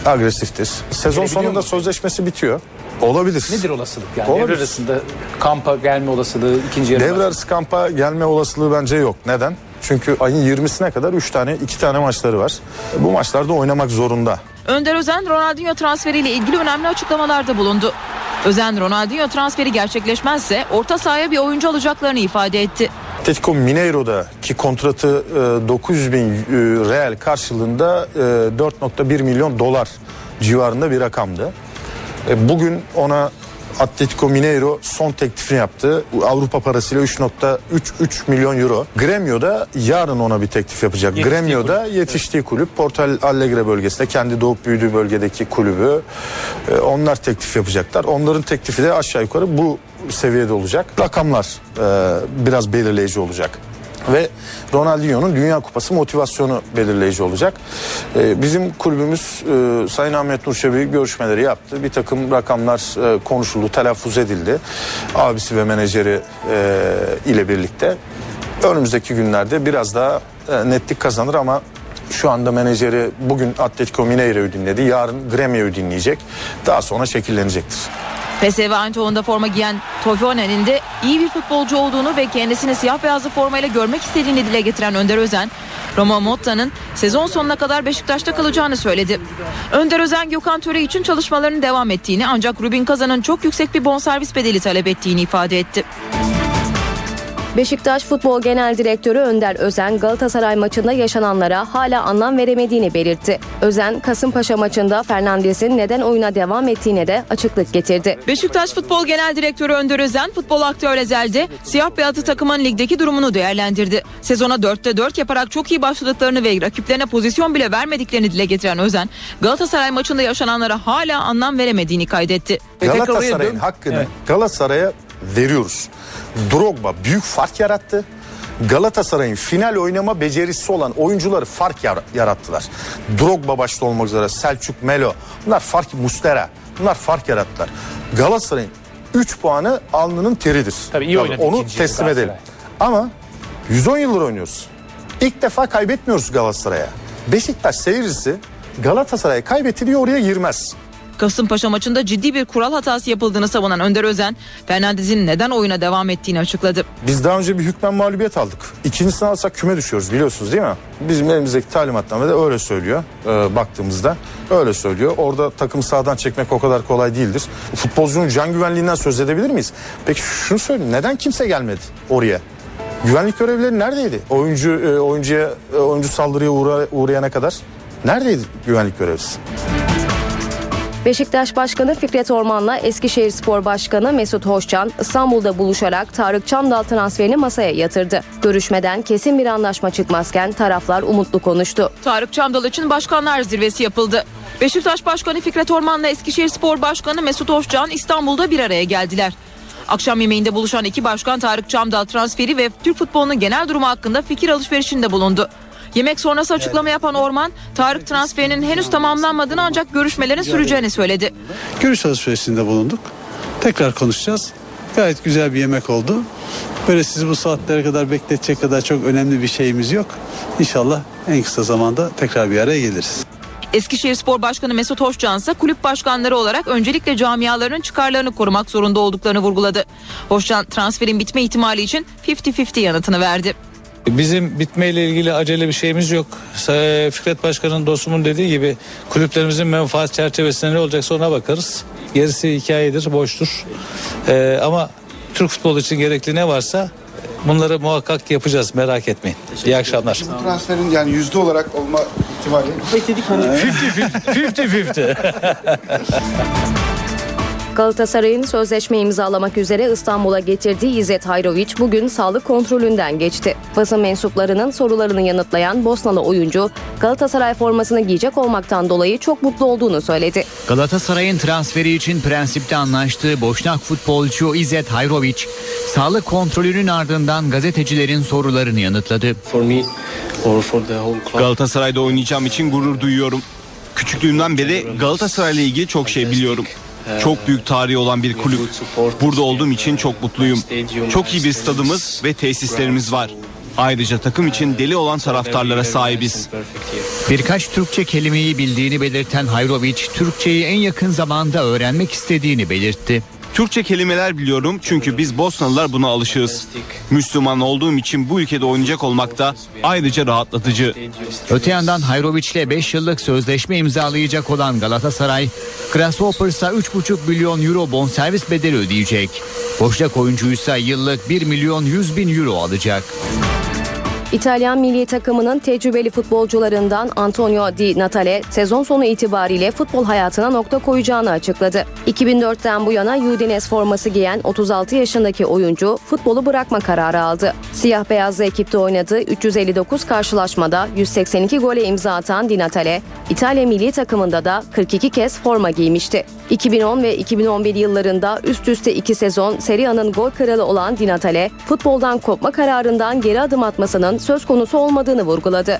[SPEAKER 32] agresiftir. Sezon sonunda sözleşmesi bitiyor. Olabilir.
[SPEAKER 33] Nedir olasılık yani?
[SPEAKER 32] Olabilir.
[SPEAKER 33] Devre arasında kampa gelme olasılığı ikinci yarı.
[SPEAKER 32] Devre arası kampa gelme olasılığı bence yok. Neden? Çünkü ayın 20'sine kadar 3 tane 2 tane maçları var. Bu maçlarda oynamak zorunda.
[SPEAKER 28] Önder Özen Ronaldinho transferiyle ilgili önemli açıklamalarda bulundu. Özen Ronaldinho transferi gerçekleşmezse orta sahaya bir oyuncu alacaklarını ifade etti.
[SPEAKER 32] Atletico Mineiro'daki kontratı e, 900 bin e, real karşılığında e, 4.1 milyon dolar civarında bir rakamdı. E, Bugün ona Atletico Mineiro son teklifini yaptı. Avrupa parasıyla 3.33 milyon euro. Gremio da yarın ona bir teklif yapacak.
[SPEAKER 33] Yetiştiği
[SPEAKER 32] Gremio da yetiştiği kulüp Portal Alegre bölgesinde kendi doğup büyüdüğü bölgedeki kulübü. E, Onlar teklif yapacaklar. Onların teklifi de aşağı yukarı bu seviyede olacak. Rakamlar e, biraz belirleyici olacak ve Ronaldinho'nun Dünya Kupası motivasyonu belirleyici olacak. Ee, bizim kulübümüz e, Sayın Ahmet Nur Çebi görüşmeleri yaptı. Bir takım rakamlar e, konuşuldu, telaffuz edildi. Abisi ve menajeri e, ile birlikte. Önümüzdeki günlerde biraz daha e, netlik kazanır ama şu anda menajeri bugün Atletico Mineiro'yu dinledi. Yarın Gremio'yu dinleyecek. Daha sonra şekillenecektir.
[SPEAKER 28] PSV Eindhoven'da forma giyen Toivone'nin de iyi bir futbolcu olduğunu ve kendisini siyah beyazlı formayla görmek istediğini dile getiren Önder Özen, Roma Motta'nın sezon sonuna kadar Beşiktaş'ta kalacağını söyledi. Önder Özen Gökhan Töre için çalışmalarının devam ettiğini ancak Rubin Kazan'ın çok yüksek bir bonservis bedeli talep ettiğini ifade etti.
[SPEAKER 31] Beşiktaş Futbol Genel Direktörü Önder Özen Galatasaray maçında yaşananlara hala anlam veremediğini belirtti. Özen Kasımpaşa maçında Fernandez'in neden oyuna devam ettiğine de açıklık getirdi.
[SPEAKER 28] Beşiktaş Futbol Genel Direktörü Önder Özen futbol aktör Ezel'de siyah beyazlı takımın ligdeki durumunu değerlendirdi. Sezona 4'te 4 yaparak çok iyi başladıklarını ve rakiplerine pozisyon bile vermediklerini dile getiren Özen Galatasaray maçında yaşananlara hala anlam veremediğini kaydetti.
[SPEAKER 32] Galatasaray'ın hakkını Galatasaray'a veriyoruz. Drogba büyük fark yarattı. Galatasaray'ın final oynama becerisi olan oyuncuları fark yar- yarattılar. Drogba başta olmak üzere Selçuk Melo bunlar fark Mustera bunlar fark yarattılar. Galatasaray'ın 3 puanı alnının teridir.
[SPEAKER 33] Tabii iyi oynadı
[SPEAKER 32] Onu teslim edelim. Ama 110 yıldır oynuyoruz. İlk defa kaybetmiyoruz Galatasaray'a. Beşiktaş seyircisi Galatasaray'a kaybetti diye oraya girmez.
[SPEAKER 28] Kasımpaşa maçında ciddi bir kural hatası yapıldığını savunan Önder Özen, Fernandez'in neden oyuna devam ettiğini açıkladı.
[SPEAKER 32] Biz daha önce bir hükmen mağlubiyet aldık. İkincisini alsak küme düşüyoruz biliyorsunuz değil mi? Bizim elimizdeki talimatname öyle söylüyor e, baktığımızda. Öyle söylüyor. Orada takım sağdan çekmek o kadar kolay değildir. Futbolcunun can güvenliğinden söz edebilir miyiz? Peki şunu söyleyeyim. Neden kimse gelmedi oraya? Güvenlik görevlileri neredeydi? Oyuncu e, oyuncuya e, oyuncu saldırıya uğra, uğrayana kadar neredeydi güvenlik görevlisi?
[SPEAKER 31] Beşiktaş Başkanı Fikret Orman'la Eskişehir Spor Başkanı Mesut Hoşcan İstanbul'da buluşarak Tarık Çamdal transferini masaya yatırdı. Görüşmeden kesin bir anlaşma çıkmazken taraflar umutlu konuştu.
[SPEAKER 28] Tarık Çamdal için başkanlar zirvesi yapıldı. Beşiktaş Başkanı Fikret Orman'la Eskişehir Spor Başkanı Mesut Hoşcan İstanbul'da bir araya geldiler. Akşam yemeğinde buluşan iki başkan Tarık Çamdal transferi ve Türk futbolunun genel durumu hakkında fikir alışverişinde bulundu. Yemek sonrası açıklama yapan Orman, Tarık transferinin henüz tamamlanmadığını ancak görüşmelerin süreceğini söyledi.
[SPEAKER 34] Görüş alışverişinde bulunduk. Tekrar konuşacağız. Gayet güzel bir yemek oldu. Böyle sizi bu saatlere kadar bekletecek kadar çok önemli bir şeyimiz yok. İnşallah en kısa zamanda tekrar bir araya geliriz.
[SPEAKER 28] Eskişehir Spor Başkanı Mesut Hoşcan ise kulüp başkanları olarak öncelikle camiaların çıkarlarını korumak zorunda olduklarını vurguladı. Hoşcan transferin bitme ihtimali için 50-50 yanıtını verdi.
[SPEAKER 35] Bizim bitmeyle ilgili acele bir şeyimiz yok. Sa- Fikret Başkan'ın dostumun dediği gibi kulüplerimizin menfaat çerçevesinde ne olacaksa ona bakarız. Gerisi hikayedir, boştur. Ee, ama Türk futbolu için gerekli ne varsa bunları muhakkak yapacağız merak etmeyin. İyi akşamlar.
[SPEAKER 36] Bu transferin yani yüzde olarak olma ihtimali. Bekledik hani.
[SPEAKER 35] 50-50.
[SPEAKER 31] Galatasaray'ın sözleşme imzalamak üzere İstanbul'a getirdiği İzzet Hayroviç bugün sağlık kontrolünden geçti. Basın mensuplarının sorularını yanıtlayan Bosnalı oyuncu Galatasaray formasını giyecek olmaktan dolayı çok mutlu olduğunu söyledi.
[SPEAKER 37] Galatasaray'ın transferi için prensipte anlaştığı Boşnak futbolcu İzzet Hayroviç, sağlık kontrolünün ardından gazetecilerin sorularını yanıtladı.
[SPEAKER 38] Galatasaray'da oynayacağım için gurur duyuyorum. Küçüklüğümden beri Galatasaray'la ilgili çok şey biliyorum. Çok büyük tarihi olan bir kulüp. Burada olduğum için çok mutluyum. Çok iyi bir stadımız ve tesislerimiz var. Ayrıca takım için deli olan taraftarlara sahibiz.
[SPEAKER 37] Birkaç Türkçe kelimeyi bildiğini belirten Hayroviç, Türkçeyi en yakın zamanda öğrenmek istediğini belirtti.
[SPEAKER 38] Türkçe kelimeler biliyorum çünkü biz Bosnalılar buna alışığız. Müslüman olduğum için bu ülkede oynayacak olmak da ayrıca rahatlatıcı.
[SPEAKER 37] Öte yandan Hayroviç ile 5 yıllık sözleşme imzalayacak olan Galatasaray, Grasshoppers'a 3,5 milyon euro bonservis bedeli ödeyecek. Boşnak oyuncuysa yıllık 1 milyon 100 bin euro alacak.
[SPEAKER 31] İtalyan milli takımının tecrübeli futbolcularından Antonio Di Natale sezon sonu itibariyle futbol hayatına nokta koyacağını açıkladı. 2004'ten bu yana Udinese forması giyen 36 yaşındaki oyuncu futbolu bırakma kararı aldı. Siyah beyazlı ekipte oynadığı 359 karşılaşmada 182 gole imza atan Di Natale, İtalya milli takımında da 42 kez forma giymişti. 2010 ve 2011 yıllarında üst üste iki sezon Serie A'nın gol kralı olan Di Natale, futboldan kopma kararından geri adım atmasının söz konusu olmadığını vurguladı.